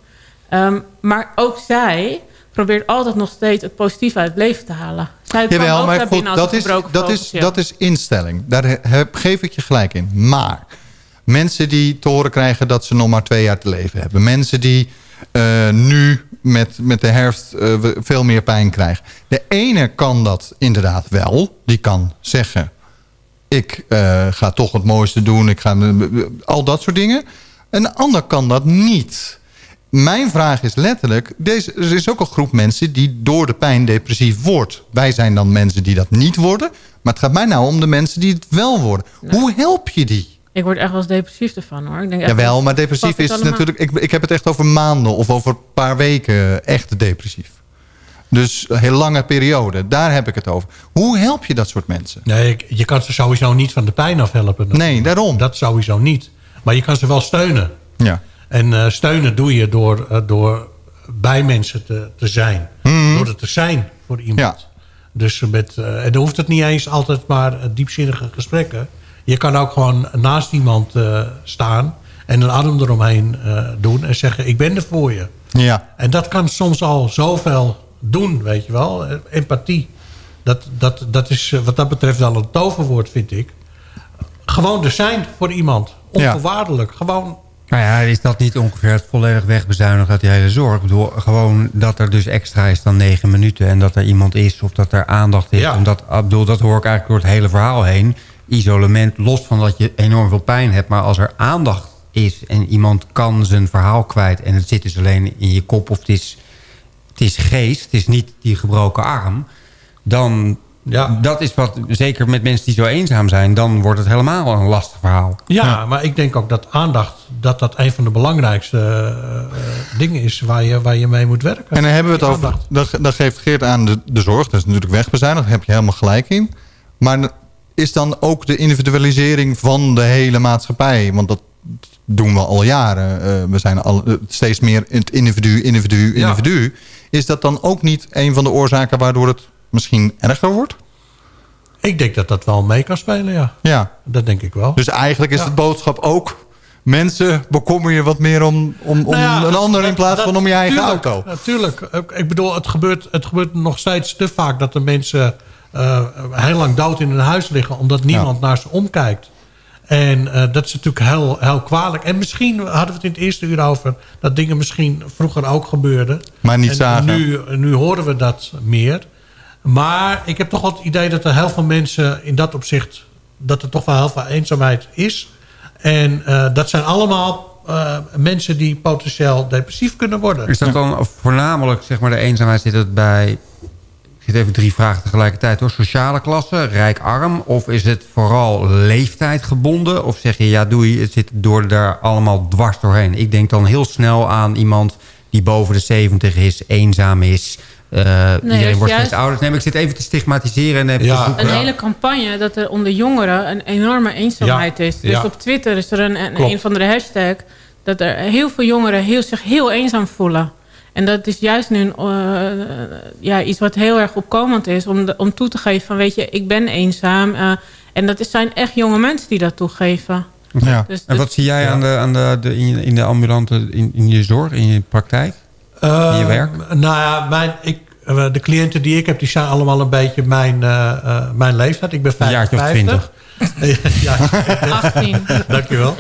Ehm, maar ook zij probeert altijd nog steeds het positieve uit het leven te halen. Zij Jawel, ook maar goed, dat is, dat, is, dat is instelling. Daar heb, geef ik je gelijk in. Maar mensen die te horen krijgen dat ze nog maar twee jaar te leven hebben. Mensen die eh, nu met, met de herfst eh, veel meer pijn krijgen. De ene kan dat inderdaad wel. Die kan zeggen, ik eh, ga toch het mooiste doen. Ik ga, al dat soort dingen. Een ander kan dat niet. Mijn vraag is letterlijk... Deze, er is ook een groep mensen die door de pijn depressief wordt. Wij zijn dan mensen die dat niet worden. Maar het gaat mij nou om de mensen die het wel worden. Hoe help je die? Ik word echt wel eens depressief ervan hoor. Ik denk echt, Jawel, maar depressief het is allemaal- natuurlijk... Ik, ik heb het echt over maanden of over een paar weken echt depressief. Dus een heel lange periode. Daar heb ik het over. Hoe help je dat soort mensen? Nee, je kan ze sowieso niet van de pijn afhelpen. Nee, daarom. Dat sowieso niet. Maar je kan ze wel steunen. Ja. En eh, steunen doe je door, eh, door bij mensen te, te zijn. Door er te zijn voor iemand. Ja. Dus met, eh, en dan hoeft het niet eens altijd maar diepzinnige gesprekken. Je kan ook gewoon naast iemand eh, staan... en een arm eromheen eh, doen en zeggen... ik ben er voor je. Ja. En dat kan soms al zoveel doen, weet je wel. Eh, Empathie. Dat, dat, dat is wat dat betreft wel een toverwoord, vind ik. Gewoon er zijn voor iemand. Onvoorwaardelijk. Gewoon Nou ja, is dat niet ongeveer het volledig wegbezuinigen uit die hele zorg? Ik bedoel, gewoon dat er dus extra is dan negen minuten... en dat er iemand is of dat er aandacht is. Ja. Omdat, ik bedoel, dat hoor ik eigenlijk door het hele verhaal heen. Isolement, los van dat je enorm veel pijn hebt... maar als er aandacht is en iemand kan zijn verhaal kwijt... en het zit dus alleen in je kop of het is, het is geest... het is niet die gebroken arm... dan Ja. dat is wat, zeker met mensen die zo eenzaam zijn... dan wordt het helemaal een lastig verhaal. Ja, maar ik denk ook dat aandacht... dat dat een van de belangrijkste eh, dingen is... Waar je, waar je mee moet werken. En dan hebben we het over... Dat, dat geeft Geert aan de, de zorg. Dat is natuurlijk wegbezuinigd. Daar heb je helemaal gelijk in. Maar is dan ook de individualisering van de hele maatschappij... want dat doen we al jaren. Eh, we zijn al eh, steeds meer het individu, individu, Ja. individu. Is dat dan ook niet een van de oorzaken... waardoor het misschien erger wordt? Ik denk dat dat wel mee kan spelen, ja. Ja. Dat denk ik wel. Dus eigenlijk is Ja. de boodschap ook... Mensen, bekommer je wat meer om, om, om Nou ja, een ander in plaats dat- van om je eigen tuurlijk, auto. Natuurlijk. Ik bedoel, het gebeurt, het gebeurt nog steeds te vaak dat de mensen eh, heel lang dood in hun huis liggen... omdat niemand naar ze omkijkt. En eh, dat is natuurlijk heel, heel kwalijk. En misschien hadden we het in het eerste uur over... dat dingen misschien vroeger ook gebeurden. Maar niet en zagen. Nu, nu horen we dat meer. Maar ik heb toch wel het idee dat er heel veel mensen in dat opzicht... dat er toch wel heel veel eenzaamheid is. En eh, dat zijn allemaal mensen die potentieel depressief kunnen worden. Is dat dan voornamelijk, zeg maar, de eenzaamheid zit het bij... Ik zit even drie vragen tegelijkertijd hoor. Sociale klasse, rijk-arm? Of is het vooral leeftijd gebonden? Of zeg je, ja doei, het zit door daar allemaal dwars doorheen? Ik denk dan heel snel aan iemand die boven de 70 is, eenzaam is... Uh, iedereen het wordt juist- steeds ouder. Nee, maar ik zit even te stigmatiseren en even Ja. te zoeken. Een hele campagne dat er onder jongeren een enorme eenzaamheid Ja, is. Dus ja. op Twitter is er een, een, een van de hashtag... dat er heel veel jongeren heel, zich heel eenzaam voelen. En dat is juist nu een, eh, ja, iets wat heel erg opkomend is... om, de- om toe te geven van, weet je, ik ben eenzaam. eh, en dat is, zijn echt jonge mensen die dat toegeven. Ja. Dus En wat zie jij aan de, aan de, de, in, in de ambulante, in, in je zorg, in je praktijk? Eh, je werk? Nou ja, mijn, ik, eh, de cliënten die ik heb, die zijn allemaal een beetje mijn, eh, eh, mijn leeftijd. Ik ben Een jaartje of 55. <laughs> ja, 18. <laughs> dankjewel.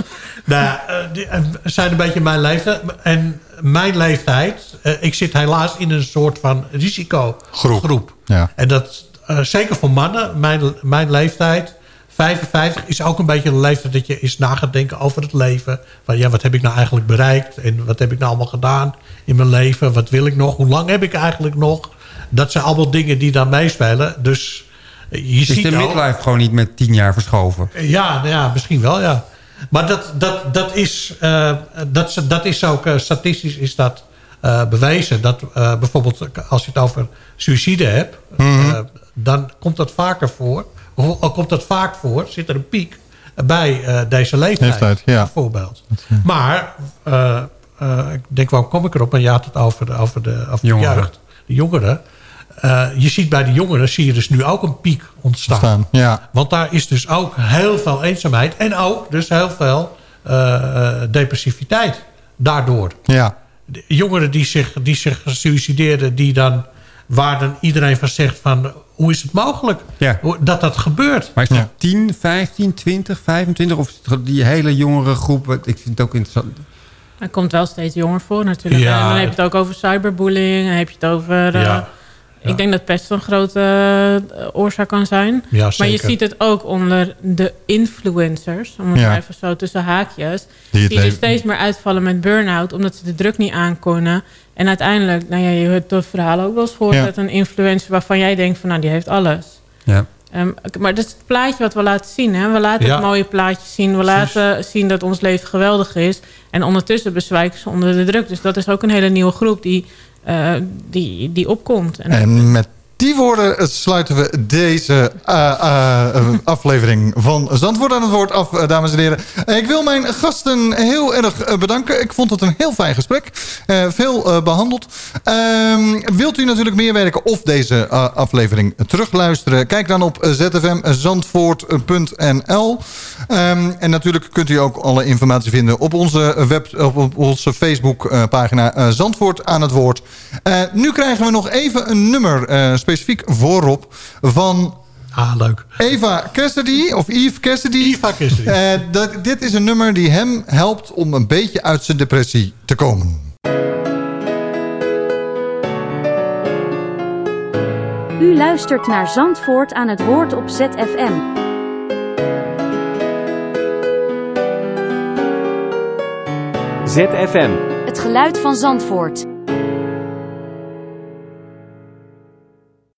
Nou, eh, die eh, zijn een beetje mijn leeftijd. En mijn leeftijd, eh, ik zit helaas in een soort van risicogroep. Groep. Ja. En dat, zeker voor mannen, mijn, mijn leeftijd, 55, is ook een beetje een leeftijd dat je eens na gaat denken over het leven. Van ja, wat heb ik nou eigenlijk bereikt? En wat heb ik nou allemaal gedaan in mijn leven? Wat wil ik nog? Hoe lang heb ik eigenlijk nog? Dat zijn allemaal dingen die dan meespelen. Dus je Is ziet de al- midlife gewoon niet met tien jaar verschoven? ja, nou ja, misschien wel, ja. Maar dat, dat, dat, is, eh, dat, dat is ook eh, statistisch is dat eh, bewezen. Dat bijvoorbeeld als je het over suïcide hebt... eh, dan komt dat vaker voor. Of al komt dat vaak voor, zit er een piek bij deze leeftijd. Leeftijd, ja. Bijvoorbeeld. Maar, ik denk, waarom kom ik erop? Maar je had het over de, over de, over de jeugd. De jongeren. Eh, je ziet bij de jongeren zie je dus nu ook een piek ontstaan. Staan. Ja. Want daar is dus ook heel veel eenzaamheid. En ook dus heel veel eh, eh, depressiviteit daardoor. Ja. De jongeren die zich, die zich suicideerden... Die dan, waar dan iedereen van zegt van... hoe is het mogelijk Ja. dat dat gebeurt? Maar is dat Ja. 10, 15, 20, 25? Of is het die hele jongere groep? Ik vind het ook interessant. Hij komt wel steeds jonger voor natuurlijk. Ja, en dan heb je het- ook over cyberbullying. Dan heb je het over... eh, Ja. Ik denk dat pest een grote eh, oorzaak kan zijn. Ja, Maar je ziet het ook onder de influencers. Om het Ja. even zo tussen haakjes. Die er steeds meer uitvallen met burn-out. Omdat ze de druk niet aankonden. En uiteindelijk, nou ja, je hebt het verhaal ook wel eens gehoord... Met een influencer waarvan jij denkt van... nou, die heeft alles. Ja. Ehm, maar dat is het plaatje wat we laten zien. Hè? We laten het mooie plaatje zien. We laten zien dat ons leven geweldig is. En ondertussen bezwijken ze onder de druk. Dus dat is ook een hele nieuwe groep die, die, die opkomt. En, En met die woorden sluiten we deze eh, eh, <laughs> aflevering van Zandvoort aan het woord af, eh, dames en heren. Ik wil mijn gasten heel erg bedanken. Ik vond het een heel fijn gesprek. Veel eh, behandeld. Ehm, wilt u natuurlijk meewerken of deze aflevering terugluisteren? Kijk dan op zfmzandvoort.nl. Ehm, en natuurlijk kunt u ook alle informatie vinden op onze, web, op, onze Facebook pagina eh, Zandvoort aan het woord. Nu krijgen we nog even een nummer specifiek voorop van Ah, leuk. Eva Cassidy, of Eve Cassidy. Eva Cassidy. Eh, dat, dit is een nummer die hem helpt om een beetje uit zijn depressie te komen. U luistert naar Zandvoort aan het woord op ZFM. ZFM. Het geluid van Zandvoort.